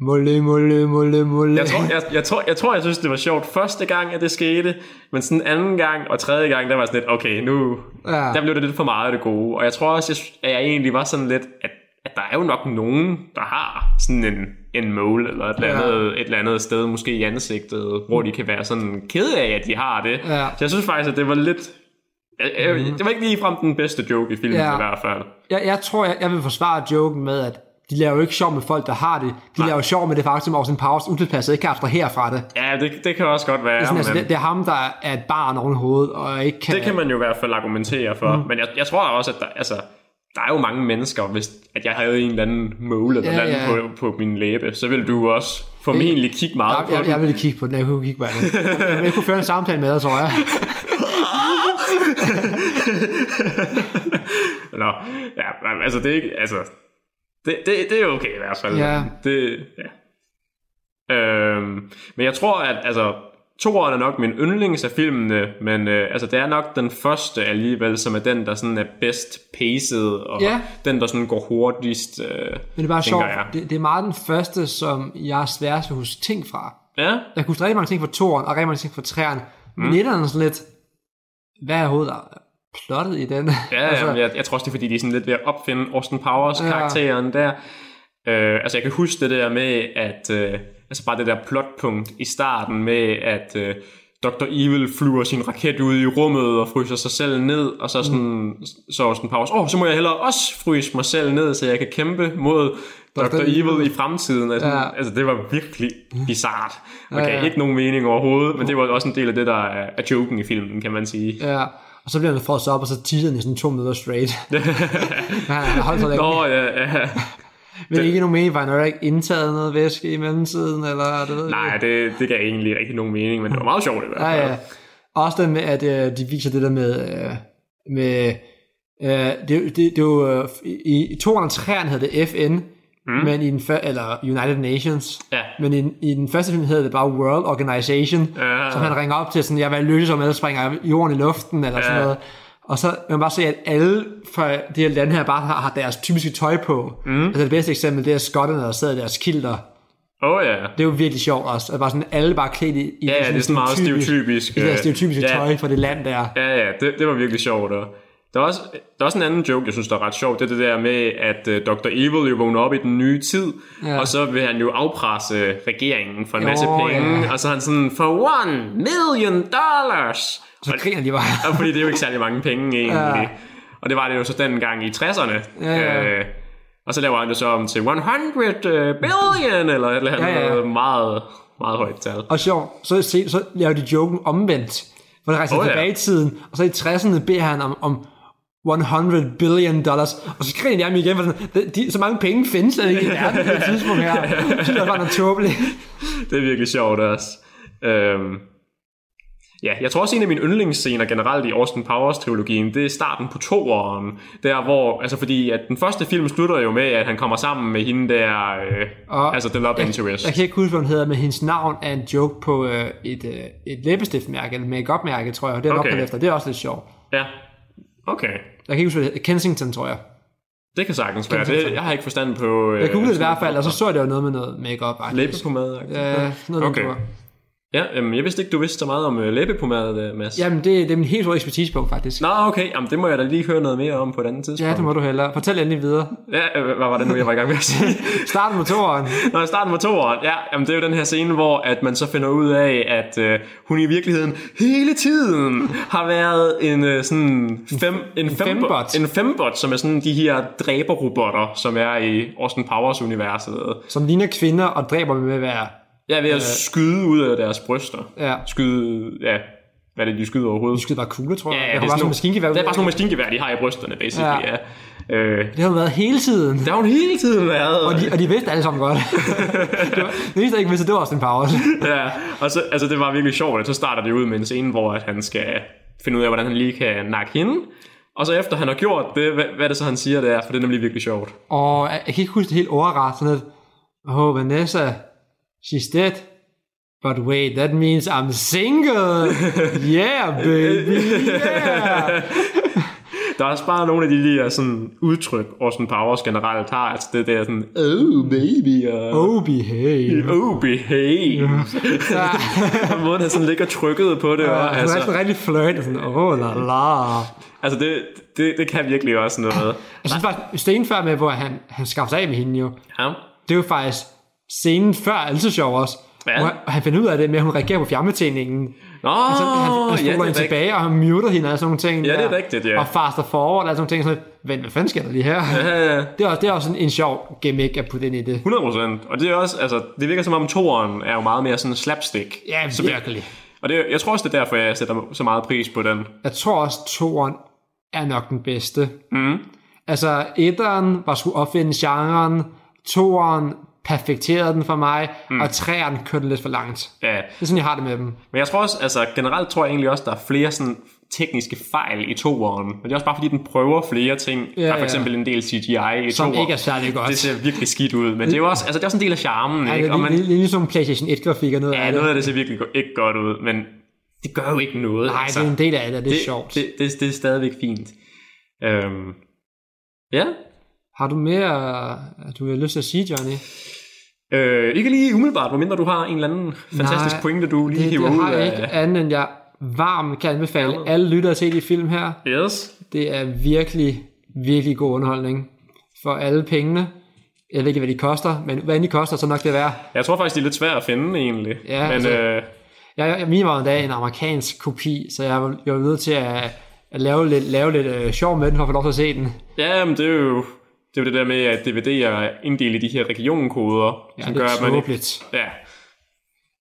måle, måle, måle, måle. Jeg tror, jeg, jeg, tror, jeg tror, jeg synes, det var sjovt første gang, at det skete, men sådan anden gang og tredje gang, der var sådan lidt, okay, nu, Ja. der blev det lidt for meget af det gode. Og jeg tror også, jeg, at jeg egentlig var sådan lidt, at, at der er jo nok nogen, der har sådan en, en mål eller et eller, Ja. andet, et eller andet sted, måske i ansigtet, hvor de kan være sådan kede af, at de har det. Ja. Så jeg synes faktisk, at det var lidt... Jeg, jeg, det var ikke ligefrem den bedste joke i filmen Ja. i hvert fald. Jeg, jeg tror, jeg, jeg vil forsvare joken med, at de laver jo ikke sjov med folk, der har det. De laver sjov med det faktum, at Austin Powers utilpasset ikke kan abstrahere fra det. Ja, det, det kan også godt være. Det er, sådan, altså, det, det er ham, der er et barn oven i hovedet, og ikke kan... Det kan man jo i hvert fald argumentere for. Mm. Men jeg, jeg tror også, at der, altså, der er jo mange mennesker, hvis at jeg havde en eller anden mål eller ja. ja. på, på min læbe, så vil du også formentlig kigge meget Jeg, på jeg, den. jeg ville kigge på den, jeg kunne kigge på den. Jeg, jeg kunne føre en samtale med dig, tror jeg. (laughs) Nå, ja, altså det er ikke, altså, det, det, det er okay i hvert fald. Ja. Det, ja. Øhm, men jeg tror, at altså, toeren er nok min yndlings af filmene, men øh, altså, det er nok den første alligevel, som er den, der sådan er bedst paced, og Ja. den, der sådan går hurtigst. Øh, Men det er bare sjovt. Det, det, er meget den første, som jeg er sværest at huske ting fra. Ja, Jeg kunne huske rigtig mange ting fra toeren, og rigtig mange ting fra træerne. Men mm. etteren er sådan lidt, hvad er er plottet i den? Ja, (laughs) altså, jeg, jeg tror også, det er fordi, de er sådan lidt ved at opfinde Austin Powers Ja. karakteren der. Øh, altså jeg kan huske det der med, at øh, altså bare det der plotpunkt i starten med, at øh, Dr. Evil flyver sin raket ud i rummet og fryser sig selv ned, og så sådan, mm. så Austin Powers, åh, oh, så må jeg hellere også fryse mig selv ned, så jeg kan kæmpe mod Dr. Dr. Evil, i fremtiden. Altså, Ja. altså det var virkelig bizart. Okay, Ja, ja. ikke nogen mening overhovedet, men det var også en del af det, der er, er joken i filmen, kan man sige. Ja, og så bliver han frosset op, og så tisser han i sådan to minutter straight. (laughs) han holdt sig. Nå, ja, ja. Men det ikke nogen mening, for han ikke indtaget noget væske i mellemtiden, eller det ved Nej, ikke. det, det gav egentlig rigtig nogen mening, men det var meget sjovt i hvert Ja, fald. ja. Også det med, at øh, de viser det der med, øh, med øh, det, det, det er jo, øh, i, i 203'eren hed det FN, mm. men i den før, eller United Nations, Ja. men i, i den første film hedder det bare World Organization, Ja. så han ringer op til sådan, jeg vil lykkes om, ellers springer jorden i luften, eller sådan Ja. noget. Og så kan man bare se, at alle fra det her land her bare har, har deres typiske tøj på. Mm. Altså det bedste eksempel, det er skotterne, der sidder i deres kilter. Oh, ja. Det er jo virkelig sjovt også. At bare sådan, alle bare klædt i, i Ja, ja, det er sådan meget stereotypisk. Det der øh, stereotypiske ja, tøj fra det land der. Ja, ja, det, det var virkelig sjovt. Og der er, også, der er også en anden joke, jeg synes, der er ret sjovt. Det er det der med, at uh, Dr. Evil jo vågner op i den nye tid, Ja. og så vil han jo afpresse regeringen for en masse Jo, penge, ja. og så er han sådan, for one million dollars. Så griner de bare. (laughs) Og fordi det er jo ikke særlig mange penge egentlig. Ja. Ja. Og det var det jo så dengang i 60'erne. Ja, ja. Øh, og så laver han det så om til 100 billion, eller et eller andet Ja, ja. meget, meget højt tal. Og sjovt, så, se, så laver de joken omvendt. Hvor der rejser oh, ja. tilbage i tiden, og så i 60'erne beder han om, om 100 billion dollars, og så griner jeg mig igen, for sådan, de, de, så mange penge findes der ikke i verden på det tidspunkt her. (laughs) Det jeg bare noget tåbeligt. Det er virkelig sjovt også. Øhm, ja, jeg tror også en af mine yndlingsscener generelt i Austin Powers-trilogien, det er starten på toeren. Der hvor, altså fordi at den første film slutter jo med, at han kommer sammen med hende der, øh, Og- altså The Love Interest. Jeg kan ikke huske, hvad hun hedder, men hendes navn er en joke på øh, et, øh, et læbestiftmærke, eller make-up-mærke, tror jeg. og Det er nok Okay. efter. Det er også lidt sjovt. Ja, okay. Jeg kan ikke huske, hvad det. Kensington, tror jeg. Det kan sagtens være. Det, jeg har ikke forstand på... Øh, Jeg googlede det i hvert fald, og så så jeg det jo noget med noget make-up. Læbepomade. Ja, noget Okay. okay. Ja, øhm, jeg vidste ikke, du vidste så meget om øh, læbepomade, øh, Mads. Jamen, det, det er min helt store ekspertisepunkt, faktisk. Nå, okay. Jamen, det må jeg da lige høre noget mere om på et andet tidspunkt. Ja, det må du hellere. Fortæl endelig videre. Ja, øh, hvad var det nu, jeg var i gang med at sige? (laughs) Start med toeren. (laughs) Når jeg starter med toeren, ja, jamen det er jo den her scene, hvor at man så finder ud af, at øh, hun i virkeligheden hele tiden har været en øh, sådan fem, en, fembot. fembot. en fembot, som er sådan de her dræberrobotter, som er i Austin Powers universet. Som ligner kvinder og dræber med at være... Ja, ved at skyde ud af deres bryster. Ja. Skyde, ja, hvad er det, de skyder overhovedet? De skyder bare kugler, tror jeg. Ja, Ja, det, er var bare sådan maskingevær. det er bare sådan nogle maskingevær, de har i brysterne, basically, ja. Ja. Øh, Det har jo været hele tiden. det har hun hele tiden været. Og de, og de vidste alle sammen godt. (laughs) det var, eneste, jeg ikke vidste, det var også en pause. ja, og så, altså det var virkelig sjovt, så starter det ud med en scene, hvor at han skal finde ud af, hvordan han lige kan nakke hende. Og så efter han har gjort det, hvad, hvad det så, han siger, det er? For det er nemlig virkelig sjovt. Og jeg, jeg kan ikke huske det helt. Sådan lidt, oh, Vanessa, she's dead. But wait, that means I'm single. (laughs) Yeah, baby, yeah. (laughs) Der er også bare nogle af de der sådan, udtryk, Austin Powers generelt har. Altså det der sådan, oh baby, og Oh, behave. oh behave. Ja. (laughs) Måden, han sådan ligger trykket på det. Ja, og, er altså, sådan rigtig flirty, sådan, oh la la. altså det, det, det kan virkelig også noget. Jeg synes faktisk, scenen før med, hvor han, han skaffer sig af med hende jo, Ja. det er jo faktisk scenen før altid sjov også. Ja. Hvor han, finder ud af det med, at hun reagerer på fjernbetjeningen. Nå, Altså, han, han ja, spoler er hende tilbage, og han muter hende og sådan nogle ting. Ja, det er der. rigtigt, ja. Og faster forward og sådan nogle ting. Sådan, Vent, hvad fanden sker der lige her? Ja, ja. Det er, også, det er også en, en sjov gimmick at putte ind i det. 100 procent. Og det er også, altså, det virker som om toeren er jo meget mere sådan slapstick. Ja, Så- virkelig. Og det, jeg tror også, det er derfor, jeg sætter så meget pris på den. Jeg tror også, toeren er nok den bedste. Mm. Altså, etteren var skulle opfinde genren, toeren perfekterede den for mig, mm. og træeren kørte lidt for langt. Ja, Det er sådan, jeg har det med dem. men jeg tror også, altså generelt tror jeg egentlig også, der er flere sådan tekniske fejl i toeren. Men det er også bare fordi, den prøver flere ting. Ja, der er for ja. eksempel en del CGI i Som toeren. ikke er særlig godt. Det ser virkelig skidt ud, men det er jo også, altså det er også en del af charmen, Ja, det ikke? er Og man, lige, lige, ligesom PlayStation 1-grafik og noget ja, af det. noget af det ser virkelig ikke godt ud, men det gør jo ikke noget. Nej, altså. det er en del af det, det er det, sjovt. Det, det, det, er stadigvæk fint. Øhm, ja, Har du mere, du har lyst til at sige, Johnny? øh, ikke lige umiddelbart, medmindre du har en eller anden fantastisk Nej, pointe, du lige Det, hiver det ud har jeg af. ikke andet end jeg varmt kan anbefale alle lyttere til de film her. Yes. Det er virkelig, virkelig god underholdning for alle pengene. Jeg ved ikke, hvad de koster, men hvad end de koster, så nok det værd. Jeg tror faktisk, det er lidt svært at finde egentlig. Ja, men altså- øh, Jeg, jeg, min var endda en amerikansk kopi, så jeg var, jeg var nødt til at, at lave lidt, lave lidt øh, sjov med den, for at få lov til at se den. ja, men det er jo det, er jo det der med, at DVD er inddelt i de her regionkoder, Ja, som gør, at man ikke... Ja.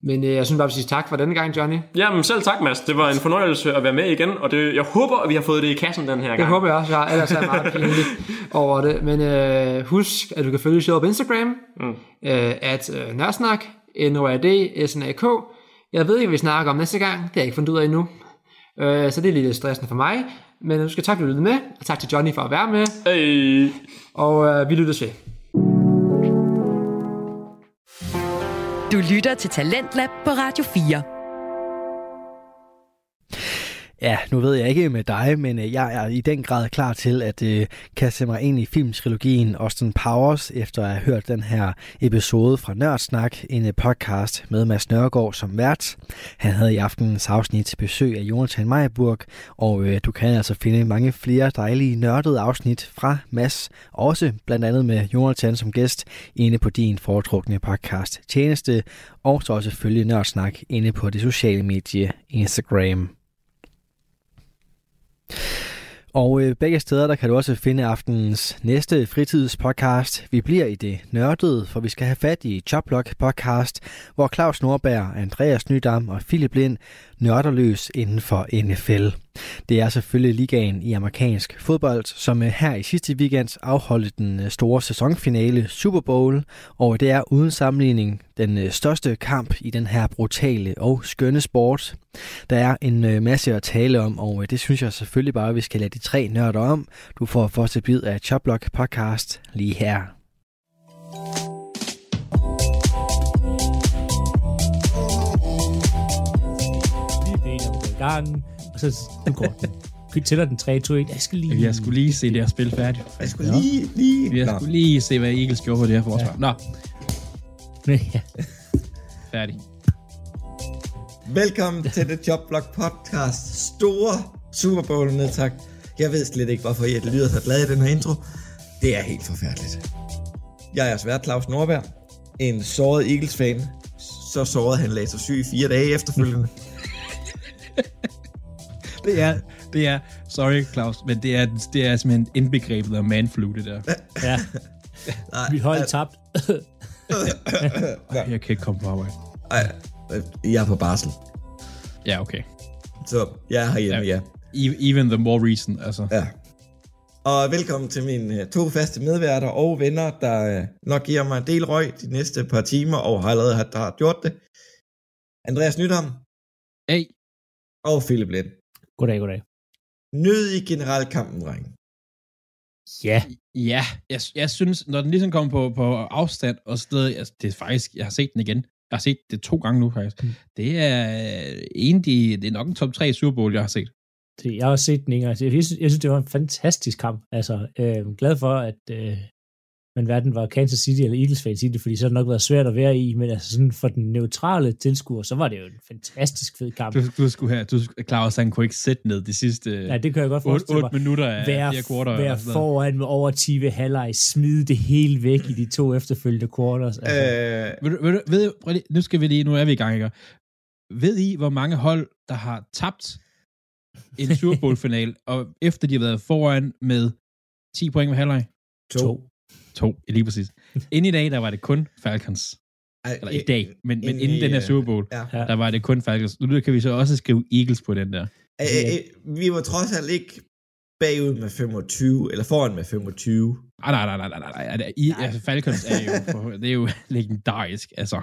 Men øh, jeg synes bare, at sige tak for denne gang, Johnny. Jamen selv tak, Mads. Det var en fornøjelse at være med igen, og det, jeg håber, at vi har fået det i kassen den her gang. Det håber jeg også, jeg. Ellers er meget (laughs) pinlig over det. Men øh, husk, at du kan følge showet på Instagram. Mm. Øh, at øh, Nørsnak, n o r d s n a k Jeg ved ikke, hvad vi snakker om næste gang. Det har jeg ikke fundet ud af endnu. Øh, så det er lidt stressende for mig. Men du skal tak, at du lyttede med. Og tak til Johnny for at være med. Hey. Og øh, vi lyttes ved. Du lytter til Talentlab på Radio 4. Ja, nu ved jeg ikke med dig, men øh, jeg er i den grad klar til at øh, kaste mig ind i filmtrilogien Austin Powers, efter at have hørt den her episode fra Nørdsnak, en øh, podcast med Mads Nørgaard som vært. Han havde i aftenens afsnit besøg af Jonathan Meyerburg, og øh, du kan altså finde mange flere dejlige nørdede afsnit fra Mads, også blandt andet med Jonathan som gæst, inde på din foretrukne podcast tjeneste, og så også selvfølgelig Nørdsnak inde på det sociale medie Instagram. Og øh, begge steder, der kan du også finde aftenens næste fritidspodcast. Vi bliver i det nørdede, for vi skal have fat i Choplock podcast, hvor Claus Nordberg, Andreas Nydam og Philip Lind nørderløs inden for NFL. Det er selvfølgelig ligaen i amerikansk fodbold, som øh, her i sidste weekend afholdte den øh, store sæsonfinale Super Bowl, og det er uden sammenligning den øh, største kamp i den her brutale og skønne sport. Der er en masse at tale om, og det synes jeg selvfølgelig bare, at vi skal lade de tre nørder om. Du får første bid af Choplock podcast lige her. Det, når vi går i gang, og så den går den. Vi tæller den 3, 2, 1. Jeg skal lige... Jeg skulle lige se det her spil færdigt. Jeg skulle lige, lige... Jeg Nå. skulle lige se, hvad Eagles gjorde på det her forsvar. Nå, (laughs) Ja. færdig. Velkommen til The Jobblock Podcast. Store Super Bowl nedtak. Jeg ved slet ikke, hvorfor jeg lyder så glad i den her intro. Det er helt forfærdeligt. Jeg er svært Claus Nordberg. En såret Eagles-fan. Så såret han lagde sig syg i fire dage efterfølgende. (laughs) (laughs) Det er, det er, sorry Claus, men det er, det er simpelthen indbegrebet af manflu, det der. ja. (laughs) Nej, Vi holdt tabt. (laughs) Jeg kan ikke komme på arbejde. ej, jeg er på barsel. Ja, okay. Så jeg er herhjemme, ja. ja. E- Even the more reason, altså. Ja. Og velkommen til mine øh, to faste medværter og venner, der øh, nok giver mig en del røg de næste par timer, og har allerede har, har gjort det. Andreas Nydam Hey, og Philip Lind. Goddag, goddag. Nød i generalkampen, dreng. Ja. ja, jeg, jeg synes, når den ligesom kommer på, på afstand og sted, altså, det er faktisk, jeg har set den igen. Jeg har set det to gange nu, faktisk. Mm. Det er egentlig, det er nok en top 3 Super Bowl, jeg har set. Det, jeg har også set den en gang. Jeg synes, jeg synes, det var en fantastisk kamp. Altså, øh, glad for, at øh, man hverken var Kansas City eller Eagles fans i det, fordi så har det nok været svært at være i, men altså sådan for den neutrale tilskuer, så var det jo en fantastisk fed kamp. Du, du skulle have, du, Claus, han kunne ikke sætte ned de sidste Ja, det kan jeg godt 8, forestille 8 mig. minutter af Være, fire quarter. være og sådan noget. foran med over 10 ved halvleg, smide det hele væk i de to efterfølgende quarters. Altså, Øh, Ved, du- ved, du- ved, prøv lige, nu skal vi lige, nu er vi i gang, ikke? Ved I, hvor mange hold, der har tabt en Super Bowl final, og efter de har været foran med 10 point ved halvleg? to. to. To, lige præcis. (laughs) Inden i dag, der var det kun Falcons. Eller i dag, men, men inden den her øh, Super Bowl, Ja. Der var det kun Falcons. Nu kan vi så også skrive Eagles på den der. Øh, vi var trods alt ikke bagud med 25, eller foran med 25. Nej, nej, nej, nej, nej, nej. nej. I, altså, Falcons er jo, for, (laughs) det er jo legendarisk, altså.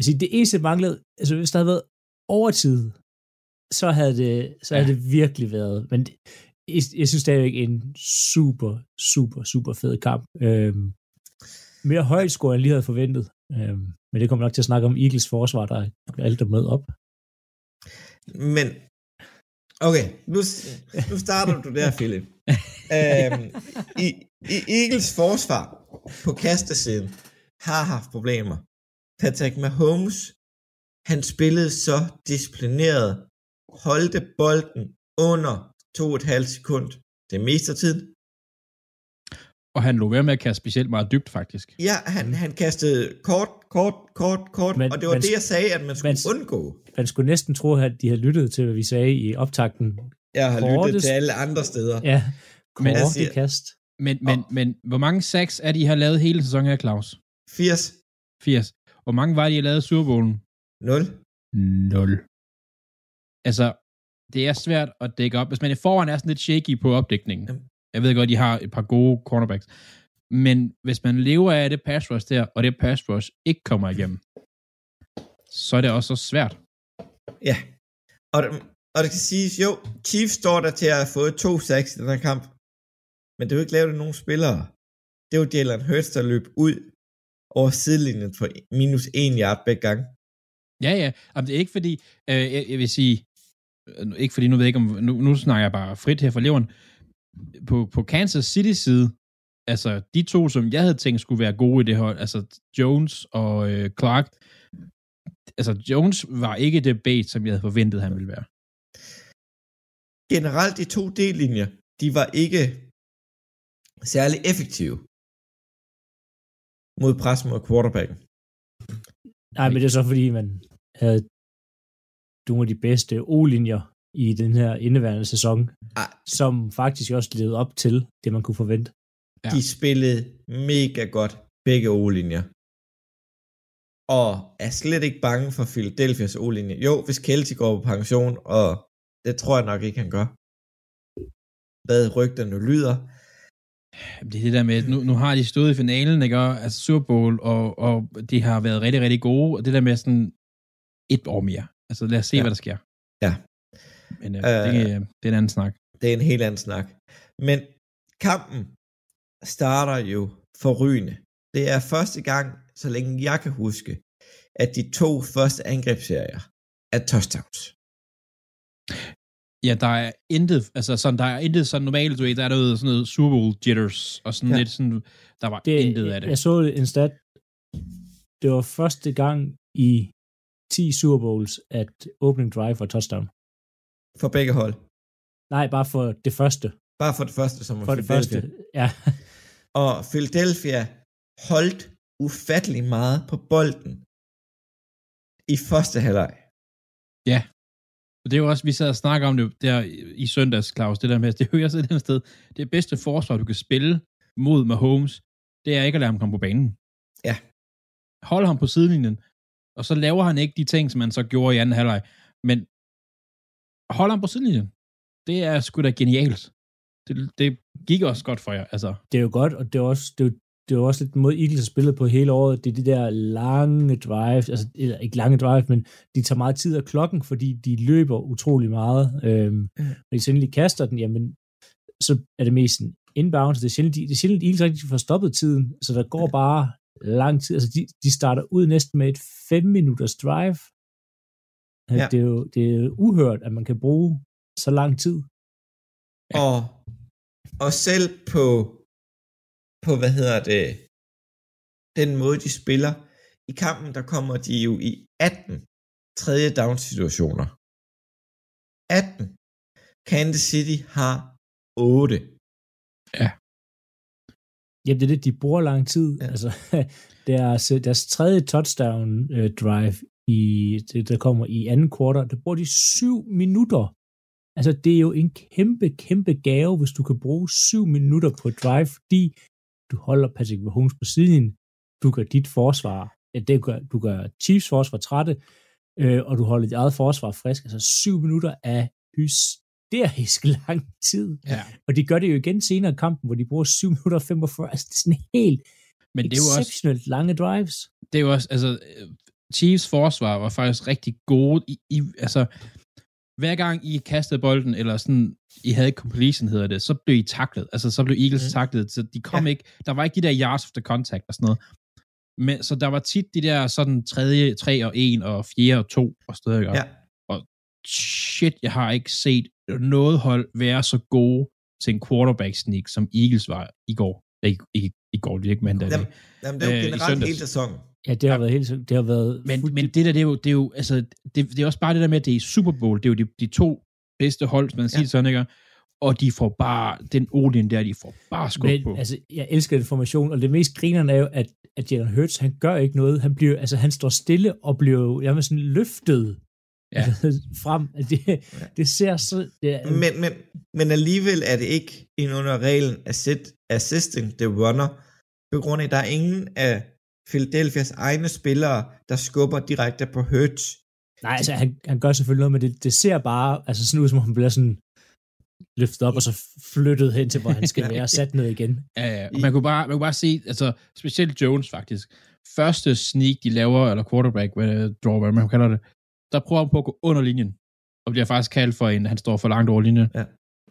Siger, det eneste manglede, altså hvis der havde været overtid, så havde det, så havde Ja. det virkelig været, men det, jeg, jeg synes stadigvæk en super, super, super fed kamp. Øhm, mere højt score, end jeg lige havde forventet. Øhm, men det kommer nok til at snakke om Eagles forsvar, der alt er med op. Men, okay, nu, nu starter du der, Philip. (laughs) øhm, i, I Eagles forsvar på kastesiden har haft problemer. Patrick Mahomes, han spillede så disciplineret, holdte bolden under to og et halvt sekund det meste af tiden. Og han lå være med at kaste specielt meget dybt, faktisk. Ja, han, han kastede kort, kort, kort, kort, Men- men, og det var men- det, jeg sagde, at man skulle men- undgå. Man skulle næsten tro, at de havde lyttet til, hvad vi sagde i optakten. Jeg har lyttet Kortest- til alle andre steder. Ja, Men- korte siger- kast. Men, men, men hvor mange sacks er de har lavet hele sæsonen her, Claus? 80, 80. Hvor mange var de, har lavet i Super Bowlen? 0. 0. Altså, det er svært at dække op. Hvis man i foran er sådan lidt shaky på opdækningen. Jamen. Jeg ved godt, de har et par gode cornerbacks. Men hvis man lever af det pass rush der, og det pass rush ikke kommer igennem, så er det også så svært. Ja. Og, og det kan siges, jo, Chiefs står der til at have fået to sacks i den her kamp. Men det er jo ikke lavet af nogen spillere. Det er jo Jalen Hurts, der løb ud over sidelinjen for minus en yard begge gange. Ja, ja. Jamen, det er ikke fordi, øh, jeg, jeg vil sige, ikke fordi, nu ved jeg ikke om, nu, nu snakker jeg bare frit her fra leveren, på, på Kansas City side, altså de to, som jeg havde tænkt skulle være gode i det hold, altså Jones og øh, Clark, altså Jones var ikke det bait, som jeg havde forventet, han ville være. Generelt de to D-linjer, de var ikke særlig effektive mod pres mod quarterbacken. Nej, men det er så fordi, man havde nogle af de bedste O-linjer i den her indeværende sæson, Ah, som faktisk også levede op til det, man kunne forvente. Ja. De spillede mega godt, begge O-linjer. Og er slet ikke bange for Philadelphia's O-linje. Jo, hvis Kelsey går på pension, og det tror jeg nok ikke, han gør. Hvad rygterne lyder. Det er det der med, at nu, nu har de stået i finalen, ikke? Og, altså Super Bowl, og, og de har været rigtig, rigtig gode, og det der med sådan et år mere. Altså lad os se, Ja. hvad der sker. Ja. Men øh, Øh. det, øh, det er en anden snak. Det er en helt anden snak. Men kampen starter jo forrygende. Det er første gang, så længe jeg kan huske, at de to første angrebsserier er touchdowns. Ja, der er intet, altså sådan, der er intet sådan normalt, du ved, der er noget, sådan noget Super Bowl jitters, og sådan Ja. lidt sådan, der var det, intet af det. Jeg så en stat. Det var første gang i 10 Super Bowls, at opening drive var touchdown. For begge hold. Nej, bare for det første. Bare for det første, som var For det første, ja. (laughs) Og Philadelphia holdt ufattelig meget på bolden i første halvleg. Og det er jo også, vi sad og snakker om det der i søndags, Claus, det der med, det er jo også et sted, det bedste forsvar, du kan spille mod Mahomes, det er ikke at lade ham komme på banen. Ja. Hold ham på sidelinjen, og så laver han ikke de ting, som han så gjorde i anden halvleg, men hold ham på sidelinjen. Det er sgu da genialt. Det, det gik også godt for jer, altså. Det er jo godt, og det er også, det er, jo- det er også lidt måde, Eagles har spillet på hele året. Det er de der lange drives, altså eller ikke lange drives, men de tager meget tid af klokken, fordi de løber utrolig meget. Øhm, når de så endelig kaster den, jamen, så er det mest en inbounds. Det er sjældent, de, det er sjældent Eagles rigtig får stoppet tiden, så der går bare lang tid. Altså, de, de starter ud næsten med et 5 minutters drive. Ja. Ja. Det, er jo, det er uhørt, at man kan bruge så lang tid. Ja. Og, og selv på, på, hvad hedder det, den måde, de spiller, i kampen, der kommer de jo i 18 tredje down situationer. 18. Kansas City har 8. Ja, det er det, de bruger lang tid. Ja. Altså, (laughs) deres, deres tredje touchdown øh, drive, i, det, der kommer i anden kvartal, der bruger de syv minutter. Altså, det er jo en kæmpe, kæmpe gave, hvis du kan bruge syv minutter på et drive, fordi du holder Patrick Mahomes på siden, du gør dit forsvar, ja, det gør, du gør Chiefs forsvar trætte, øh, og du holder dit eget forsvar frisk. Altså, syv minutter af der i lang tid. Ja. Og de gør det jo igen senere i kampen, hvor de bruger 7 minutter og 45. Altså, det er sådan helt Men det er jo også, exceptionelt lange drives. det er jo også, altså, øh, Chiefs forsvar var faktisk rigtig gode. I, i, altså, hver gang I kastede bolden, eller sådan, I havde completion, hedder det, så blev I taklet. Altså, så blev Eagles mm. taklet, så de kom ja. ikke, der var ikke de der yards after contact og sådan noget. Men, så der var tit de der sådan tredje, tre og en, og fjerde og to, og stadig Ja. Shit, jeg har ikke set noget hold være så gode til en quarterback sneak, som Eagles var i går. Ikke, ikke i går, det er ikke mandag. Jamen, jamen, det er jo Øh, generelt hele sæsonen. Ja, det har været helt det har været Men, fuldt- men det der, det er jo, det er jo altså, det, det er også bare det der med, at det er Super Bowl, det er jo de, de to bedste hold, hvis man siger Ja. sådan, ikke? Og de får bare, den Odin der, de får bare skub Men, på. altså, jeg elsker information, og det mest grinerne er jo, at, at Jalen Hurts, han gør ikke noget. Han, bliver, altså, han står stille og bliver jo jamen, sådan løftet Ja. (laughs) frem. Det, det ser så... Det er, Men, men, men alligevel er det ikke ind under reglen assist, assisting the runner, på grund af, at der er ingen af Philadelphias egne spillere, der skubber direkte på Hurts. nej, altså, han, han gør selvfølgelig noget, men det, det ser bare altså, sådan ud, som om han bliver sådan løftet op, og så flyttet hen til, hvor han skal (laughs) være, og sat ned igen. Ja, ja. Og man kunne, bare, man kunne bare se, altså, specielt Jones faktisk, første sneak, de laver, eller quarterback, hvad, draw, hvad man kalder det, der prøver han på at gå under linjen, og bliver faktisk kaldt for en, han står for langt over linjen, Ja.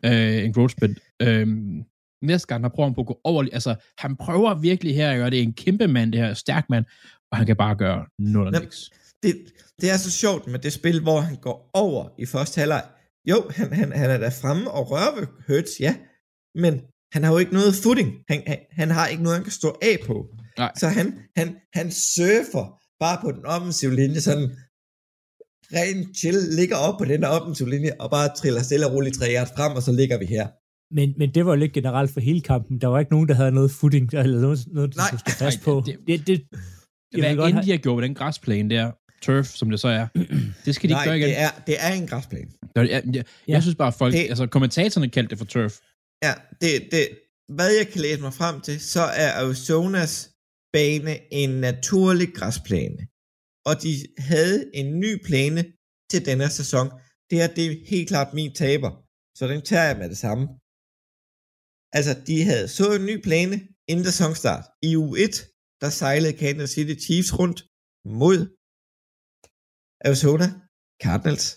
øh, en growth split. Øhm, næste gang, der prøver han på at gå over, altså, han prøver virkelig her at gøre det, er en kæmpe mand, det her, stærk mand, og han kan bare gøre nul og niks. Det, det er så sjovt med det spil, hvor han går over i første halvleg. Jo, han, han, han er der fremme og rører ved Hurts, ja, men han har jo ikke noget footing. Han, han, han har ikke noget, han kan stå af på. Nej. Så han, han, han surfer bare på den offensive linje, sådan ren chill, ligger op på den der offensive linje, og bare triller stille og roligt tre yards frem, og så ligger vi her. Men, men det var jo lidt generelt for hele kampen. Der var ikke nogen, der havde noget footing, eller noget, noget Nej. skulle stå fast Nej, på. det- Det, det, jeg Hvad end have- de har gjort med den græsplæne der, turf, som det så er, (clears throat) det skal de Nej, ikke gøre igen. det er, det er en græsplæne. Jeg, jeg, jeg, Ja. jeg synes bare, folk, Det- altså kommentatorerne kaldte det for turf. Ja, det, det, hvad jeg kan læse mig frem til, så er Arizonas bane en naturlig græsplæne. Og de havde en ny plane til denne sæson. Det er, det er helt klart min taber. Så den tager jeg med det samme. Altså, de havde så en ny plane inden sæsonstart. I u 1, der sejlede Kansas City Chiefs rundt mod Arizona Cardinals.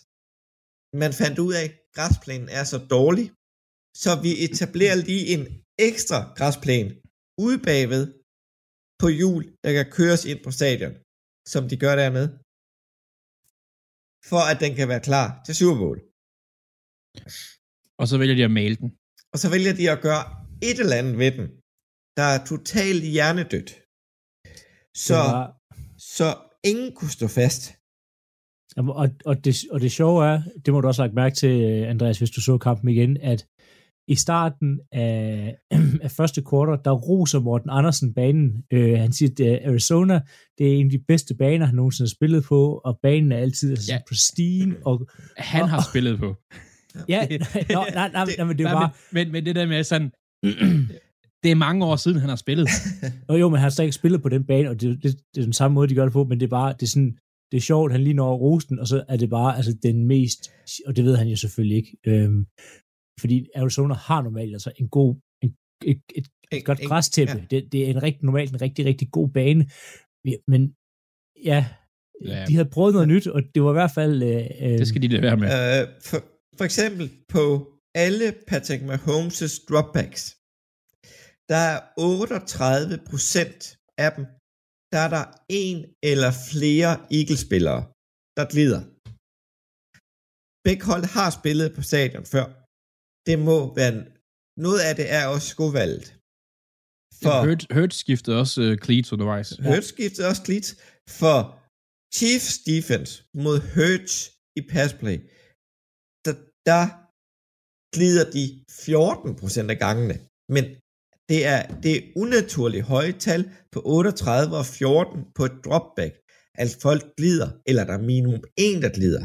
Man fandt ud af, at græsplænen er så dårlig, så vi etablerer lige en ekstra græsplæne ude bagved på hjul, der kan køres ind på stadion, som de gør dernede, for at den kan være klar til Super Bowl. Og så vælger de at male den. Og så vælger de at gøre et eller andet ved den, der er totalt hjernedødt. Så, var, så ingen kunne stå fast. Jamen, Og, og, det, og det sjove er, det må du også lagt mærke til, Andreas, hvis du så kampen igen, at i starten af, (clears throat) af første kvartal, der roser Morten Andersen banen. Øh, han siger, at Arizona, det er en af de bedste baner, han nogensinde har spillet på, og banen er altid altså, Ja. pristine. Og, Han har spillet på. (laughs) ja, nå, nej, nej, nej, men det er bare, men, men, men det der med sådan, (clears throat) det er mange år siden, han har spillet. Og jo, men han har stadig ikke spillet på den bane, og det, det, det er den samme måde, de gør det på, men det er bare, det er sådan, det er sjovt, han lige når rosten, og så er det bare altså, den mest, og det ved han jo selvfølgelig ikke, øhm, fordi Arizona har normalt altså en god, en, et, et, et godt græstæppe. ja. Det, det er en rigtig, normalt en rigtig, rigtig god bane, men ja, Ja. de havde prøvet noget nyt, og det var i hvert fald... Øh, øh, Det skal de lade være med. Øh, for, for eksempel på alle Patrick Mahomes' dropbacks, der er 38 procent af dem, der er der en eller flere Eagles-spillere, der glider. Begge hold har spillet på stadion før. Det må være... Noget af det er også skovalget. For Hurt, Hurt skiftede også uh, cleats undervejs. Hurts skiftede også Cleats. For Chiefs defense mod Hurts i passplay, der, der glider de 14% af gangene. Men det er, det er unaturligt høje tal på 38 og 14 på et dropback. Altså folk glider, eller der er minimum en, der glider.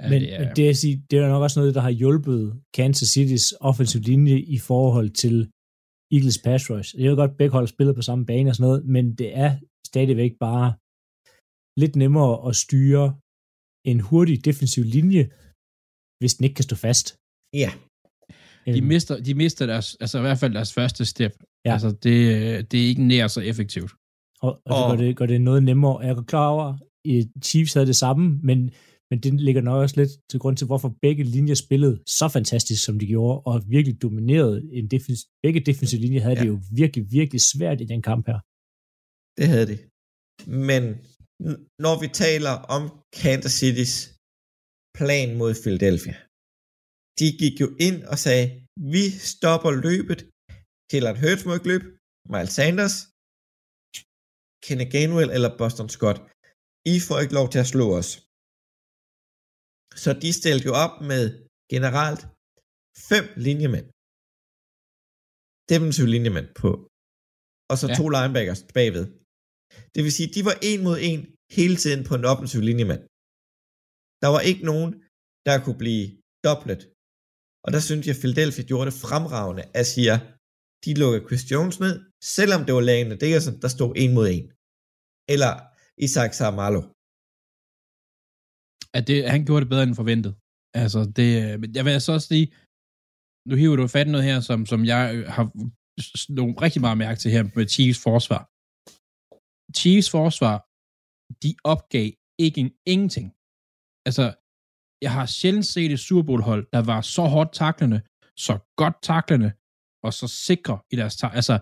Ja, men, det er, men det, er, sige, det er nok også noget, der har hjulpet Kansas City's offensive linje i forhold til Eagles pass rush. Jeg ved godt, at begge hold spiller på samme bane og sådan noget, men det er stadigvæk bare lidt nemmere at styre en hurtig defensiv linje, hvis den ikke kan stå fast. Ja, De Øhm, mister, de mister deres, altså i hvert fald deres første step. Ja. Altså, det, det er ikke nær så effektivt. Og, og det, Og- gør det gør det noget nemmere. Jeg er klar over, at Chiefs havde det samme, men, men det ligger nok også lidt til grund til, hvorfor begge linjer spillede så fantastisk, som de gjorde, og virkelig dominerede en defens, begge defensive linjer havde ja. det jo virkelig, virkelig svært i den kamp her. det havde de. Men når vi taler om Kansas City's plan mod Philadelphia, de gik jo ind og sagde, vi stopper løbet. Jalen Hurts må ikke løbe. Miles Sanders, Kenny Gainwell eller Boston Scott. I får ikke lov til at slå os. Så de stillede jo op med generelt fem linjemænd. Defensive linjemænd på. Og så Ja. to linebackers bagved. Det vil sige, de var en mod en hele tiden på en offensiv linjemand. Der var ikke nogen, der kunne blive doublet. Og der synes jeg, at Philadelphia gjorde det fremragende at sige, de lukkede Chris Jones ned, selvom det var Lane Dickerson, der stod en mod en. Eller Isaac Samalo. At det, han gjorde det bedre end forventet. Altså, det, øh, men jeg vil altså også sige, nu hiver du fat i noget her, som, som jeg øh, har nogle rigtig meget mærke til her med Chiefs forsvar. Chiefs forsvar, de opgav ikke en, ingenting. Altså, jeg har sjældent set et Super Bowl hold, der var så hårdt taklende, så godt taklende, og så sikre i deres tak. Altså,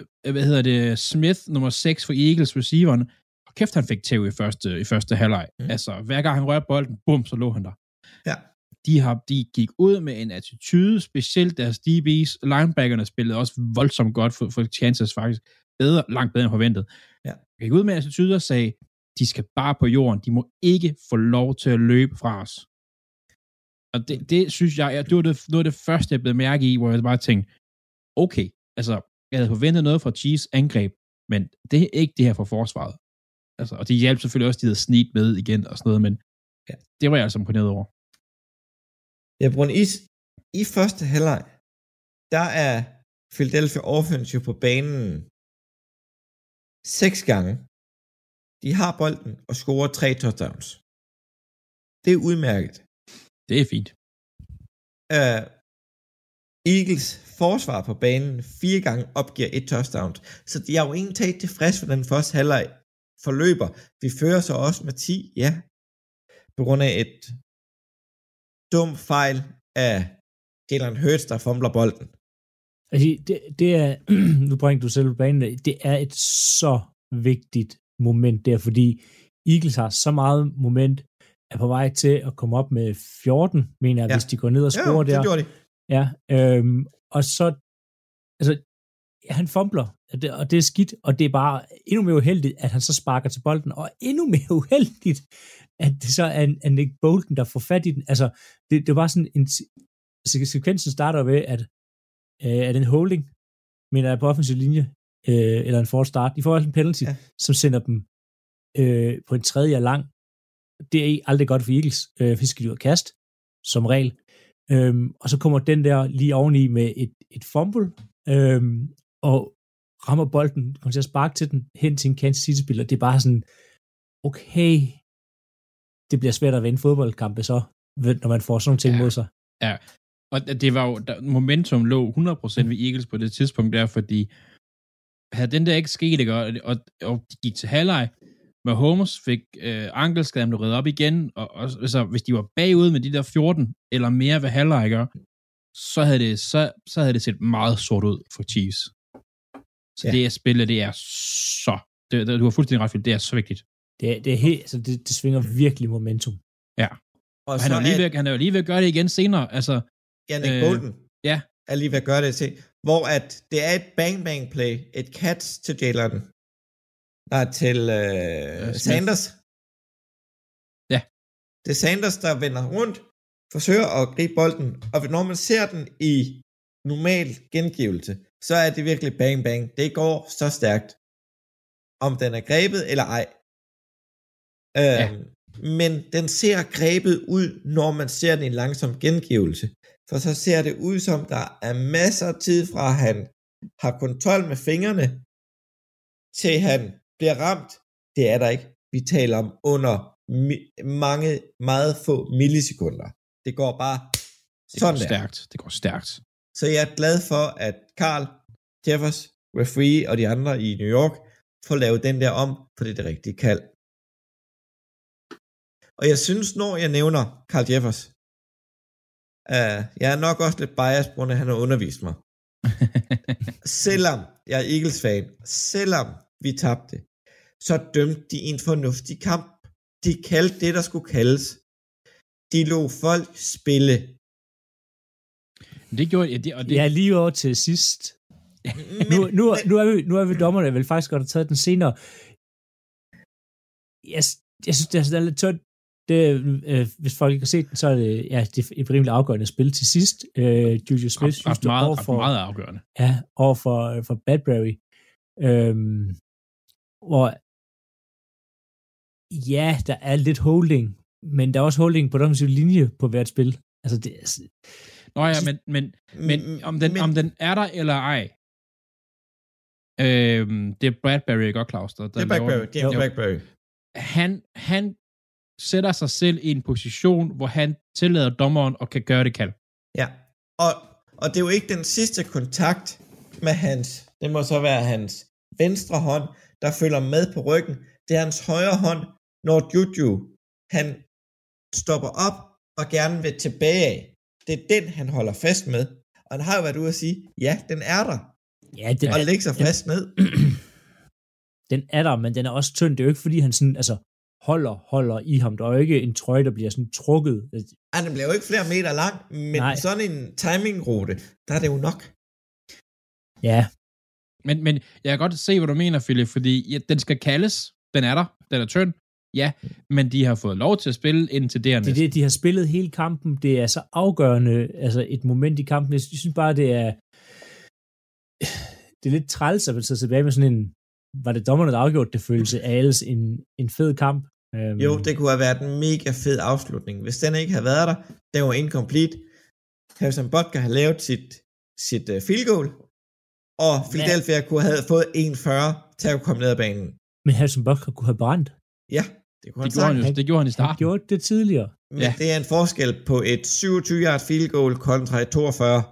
øh, hvad hedder det, Smith, nummer 6 for Eagles, receiveren, kæft, han fik tæv i første, i første halvleg. Mm. Altså, hver gang han rørte bolden, bum, så lå han der. Ja. De, har, de gik ud med en attitude, specielt deres DB's, linebackerne spillede også voldsomt godt for, for Chances faktisk, bedre, langt bedre end forventet. Ja. De gik ud med en attitude og sagde, de skal bare på jorden, de må ikke få lov til at løbe fra os. Og det, det synes jeg, det var det, noget af det første, jeg blev mærke i, hvor jeg bare tænkte, okay, altså, jeg havde forventet noget fra Chiefs angreb, men det er ikke det her for forsvaret. Altså, og de hjalp selvfølgelig også, de havde snit med igen og sådan noget, men Ja. det var jeg altså imponeret over. Ja, Brun, i, i første halvleg, der er Philadelphia Offense jo på banen seks gange. De har bolden og scorer tre touchdowns. Det er udmærket. Det er fint. Uh, Eagles forsvar på banen fire gange opgiver et touchdown. Så de har jo ingen taget tilfreds for den første halvleg forløber. Vi fører så også med 10, ja. På grund af et dum fejl af Jalen Hurts, der fumbler bolden. Altså, det, det er, (clears throat) nu bringer du selv på banen, det er et så vigtigt moment der, fordi Eagles har så meget moment, er på vej til at komme op med 14, mener jeg, Ja. ja. hvis de går ned og scorer der. det gjorde de. Ja, øhm, og så, altså, han fumbler, og det, og det er skidt, og det er bare endnu mere uheldigt, at han så sparker til bolden, og endnu mere (laughs) uheldigt, at det så er, er Nick Bolton, der får fat i den. Altså, det, det var sådan en, se- sekvensen starter ved, at øh, er det en holding, mener jeg på offensiv linje, øh, eller en forward start, de får også en penalty, Ja. som sender dem øh, på en tredje og lang. Det er aldrig godt for Eagles, øh, for skal de og kast, som regel. Øhm, og så kommer den der lige oveni med et, et fumble, øhm, og rammer bolden, kommer til at sparke til den, hen til en Kansas City-spiller. Det er bare sådan, okay, det bliver svært at vinde fodboldkampe så, når man får sådan nogle ting Ja. mod sig. Og det var jo, der, momentum lå 100% ved Eagles på det tidspunkt der, fordi havde den der ikke sket, ikke, og, og, og de gik til halvleg, med Holmes fik øh, ankelskaden blev reddet op igen, og, og altså, hvis de var bagud med de der 14 eller mere ved halvleg, så havde det, så, så havde det set meget sort ud for Chiefs. Så Ja. ja. det her spil, det er så, det, det, du har fuldstændig ret, det er så vigtigt. Det, er- det, er helt, altså det, det svinger virkelig momentum. Og Og han, er jo lige ved, han er jo lige ved at gøre det igen senere, altså, Ja, Nick Øh, Bolton ja. er lige ved at gøre det til, hvor at det er et bang-bang play, et catch til Jalen, nej, til øh, Smith. Sanders. Ja. Det er Sanders, der vender rundt, forsøger at gribe bolden, og når man ser den i normal gengivelse, så er det virkelig bang-bang. Det går så stærkt. Om den er grebet eller ej. Øh, Ja. Men den ser grebet ud, når man ser den i langsom gengivelse. For så ser det ud som, der er masser af tid fra, at han har kontrol med fingrene, til han bliver ramt. Det er der ikke. Vi taler om under mange, meget få millisekunder. Det går bare Det Sådan går der. stærkt. Det går stærkt. Så jeg er glad for, at Carl Jeffers, referee og de andre i New York får lavet den der om, for det er det rigtige kald. Og jeg synes, når jeg nævner Carl Jeffers, uh, jeg er nok også lidt biased, på grund af, at han har undervist mig. (laughs) selvom jeg er Eagles-fan, selvom vi tabte, så dømte de en fornuftig kamp. De kaldte det, der skulle kaldes. De lå folk spille. Men det gjorde... Ja, det, og det, Ja, lige over til sidst. (laughs) Nu, nu, nu, er vi, nu er vi dommerne. Jeg vil faktisk godt have taget den senere. Jeg, jeg synes, det er, det er lidt tyndt. Det, øh, hvis folk ikke har set den, så er det, ja, det er et rimelig afgørende spil til sidst. Øh, Juju Smith ret, ret, meget, over for, meget afgørende. Ja, over for, for Badbury. Øhm, hvor ja, der er lidt holding, men der er også holding på den linje på hvert spil. Altså, det er, Nå ja, men, men, men om, den, om den er der eller ej, øhm, det er Bradbury, ikke også, Claus? Der, Det er. Det er. Blackberry. Han, han sætter sig selv i en position, hvor han tillader dommeren og kan gøre det kald. Ja, og, og det er jo ikke den sidste kontakt med hans, det må så være hans venstre hånd, der følger med på ryggen. Det er hans højre hånd, når Juju, han stopper op og gerne vil tilbage af. Det er den, han holder fast med. Og han har jo været ude at sige, ja, den er der. ja, den, Og lægge sig fast ned. (clears throat) den er der, men den er også tynd. Det er jo ikke, fordi han sådan, altså, holder, holder i ham. Der er jo ikke en trøje, der bliver sådan trukket. Ej, den bliver jo ikke flere meter lang, men. Nej. sådan en timingrute, der er det jo nok. Ja, Men, men jeg kan godt se, hvad du mener, Philip, fordi ja, den skal kaldes. Den er der. Den er tynd. Ja, men de har fået lov til at spille indtil det er det er det, de har spillet hele kampen. Det er så afgørende, altså et moment i kampen. Jeg synes bare, det er det er lidt træls at sidde tilbage med sådan en, var det dommerne, der afgjort det følelse af alles en, en fed kamp. Øhm, Jo, det kunne have været en mega fed afslutning. Hvis den ikke havde været der, den var incomplete. Harrison Butker har lavet sit, sit uh, field goal, og Philadelphia ja. kunne have fået 1-40 til at komme ned ad banen. Men Harrison Butker kunne have brændt. Ja, det kunne Det han gjorde han, jo, det gjorde han i Han starten. gjorde det tidligere. Men Ja. ja. det er en forskel på et 27-yard field goal kontra et 42.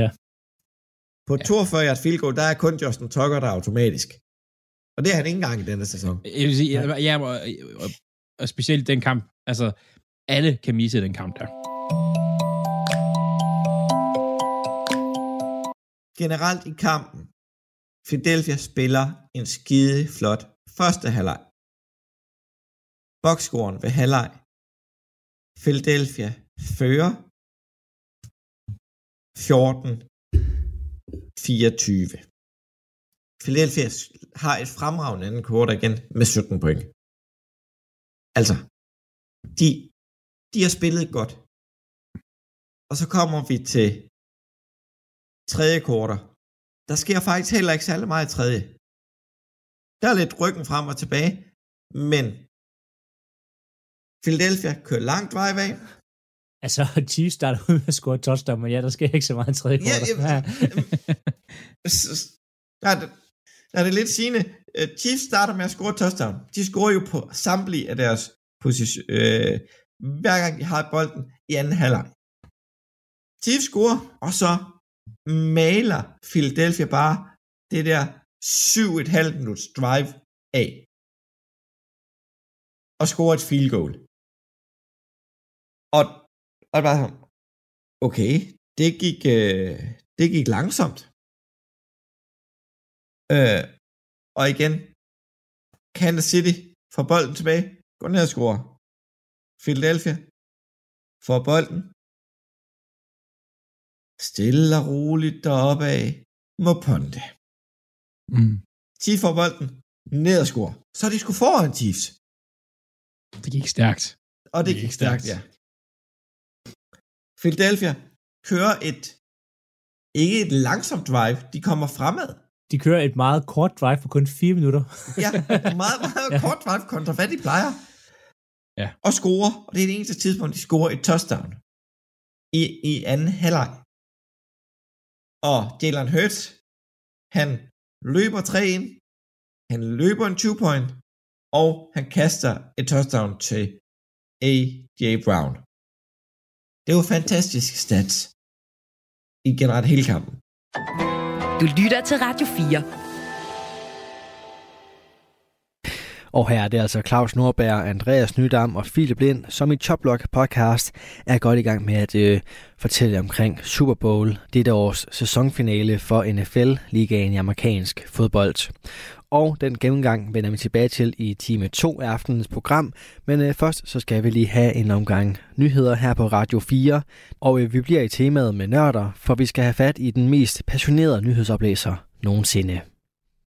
Ja. På 42 yard field goal, der er kun Justin Tucker, der er automatisk. Og det er han ikke engang i denne sæson. Jeg vil sige, ja, ja og, og, og specielt den kamp. Altså, alle kan misse den kamp der. generelt i kampen, Philadelphia spiller en skide flot første halvleg. Bokscoren ved halvleg. Philadelphia fører 14-24. Philadelphia har et fremragende anden kort igen med 17 point. Altså, de, de har spillet godt. Og så kommer vi til tredje kvartal. Der sker faktisk heller ikke særlig meget i tredje. Der er lidt ryggen frem og tilbage, men Philadelphia kører langt vej af. Altså, Chiefs starter ud med at score touchdown, men ja, der sker ikke så meget tredje Ja, kvartal. ja, (laughs) Der er, det, der er det lidt sigende. Øh, Chiefs starter med at score touchdown. De scorer jo på samtlige af deres position, øh, hver gang de har bolden i anden halvleg. Chiefs scorer, og så maler Philadelphia bare det der 7,5 minuts drive af. Og scorer et field goal. Og, og bare sådan, okay, det gik, øh, det gik langsomt. Øh, og igen, Kansas City får bolden tilbage, går ned og scorer. Philadelphia får bolden, stille og roligt deroppe af, må ponte. Mm. Chiefs får bolden, ned og scorer. Så er de sgu foran Chiefs. Det gik stærkt. Og det gik stærkt, ja. Philadelphia kører et, ikke et langsomt drive, de kommer fremad. De kører et meget kort drive på kun 4 minutter. Ja, (laughs) meget, meget kort drive kontra hvad de plejer. Ja. Og score, og det er det eneste tidspunkt, de scorer et touchdown. I, i anden halvleg. Og Jalen Hurts, han løber tre ind, han løber en 20 point, og han kaster et touchdown til A.J. Brown. Det er jo fantastisk stats. I generelt hele kampen. Du lytter til Radio 4. Og her er det altså Claus Nordberg, Andreas Nydam og Philip Lind, som i Choplock podcast er godt i gang med at øh, fortælle omkring Super Bowl, dette års sæsonfinale for NFL-ligaen i amerikansk fodbold. Og den gennemgang vender vi tilbage til i time 2 af aftenens program. Men øh, først så skal vi lige have en omgang nyheder her på Radio 4. Og øh, vi bliver i temaet med nørder, for vi skal have fat i den mest passionerede nyhedsoplæser nogensinde.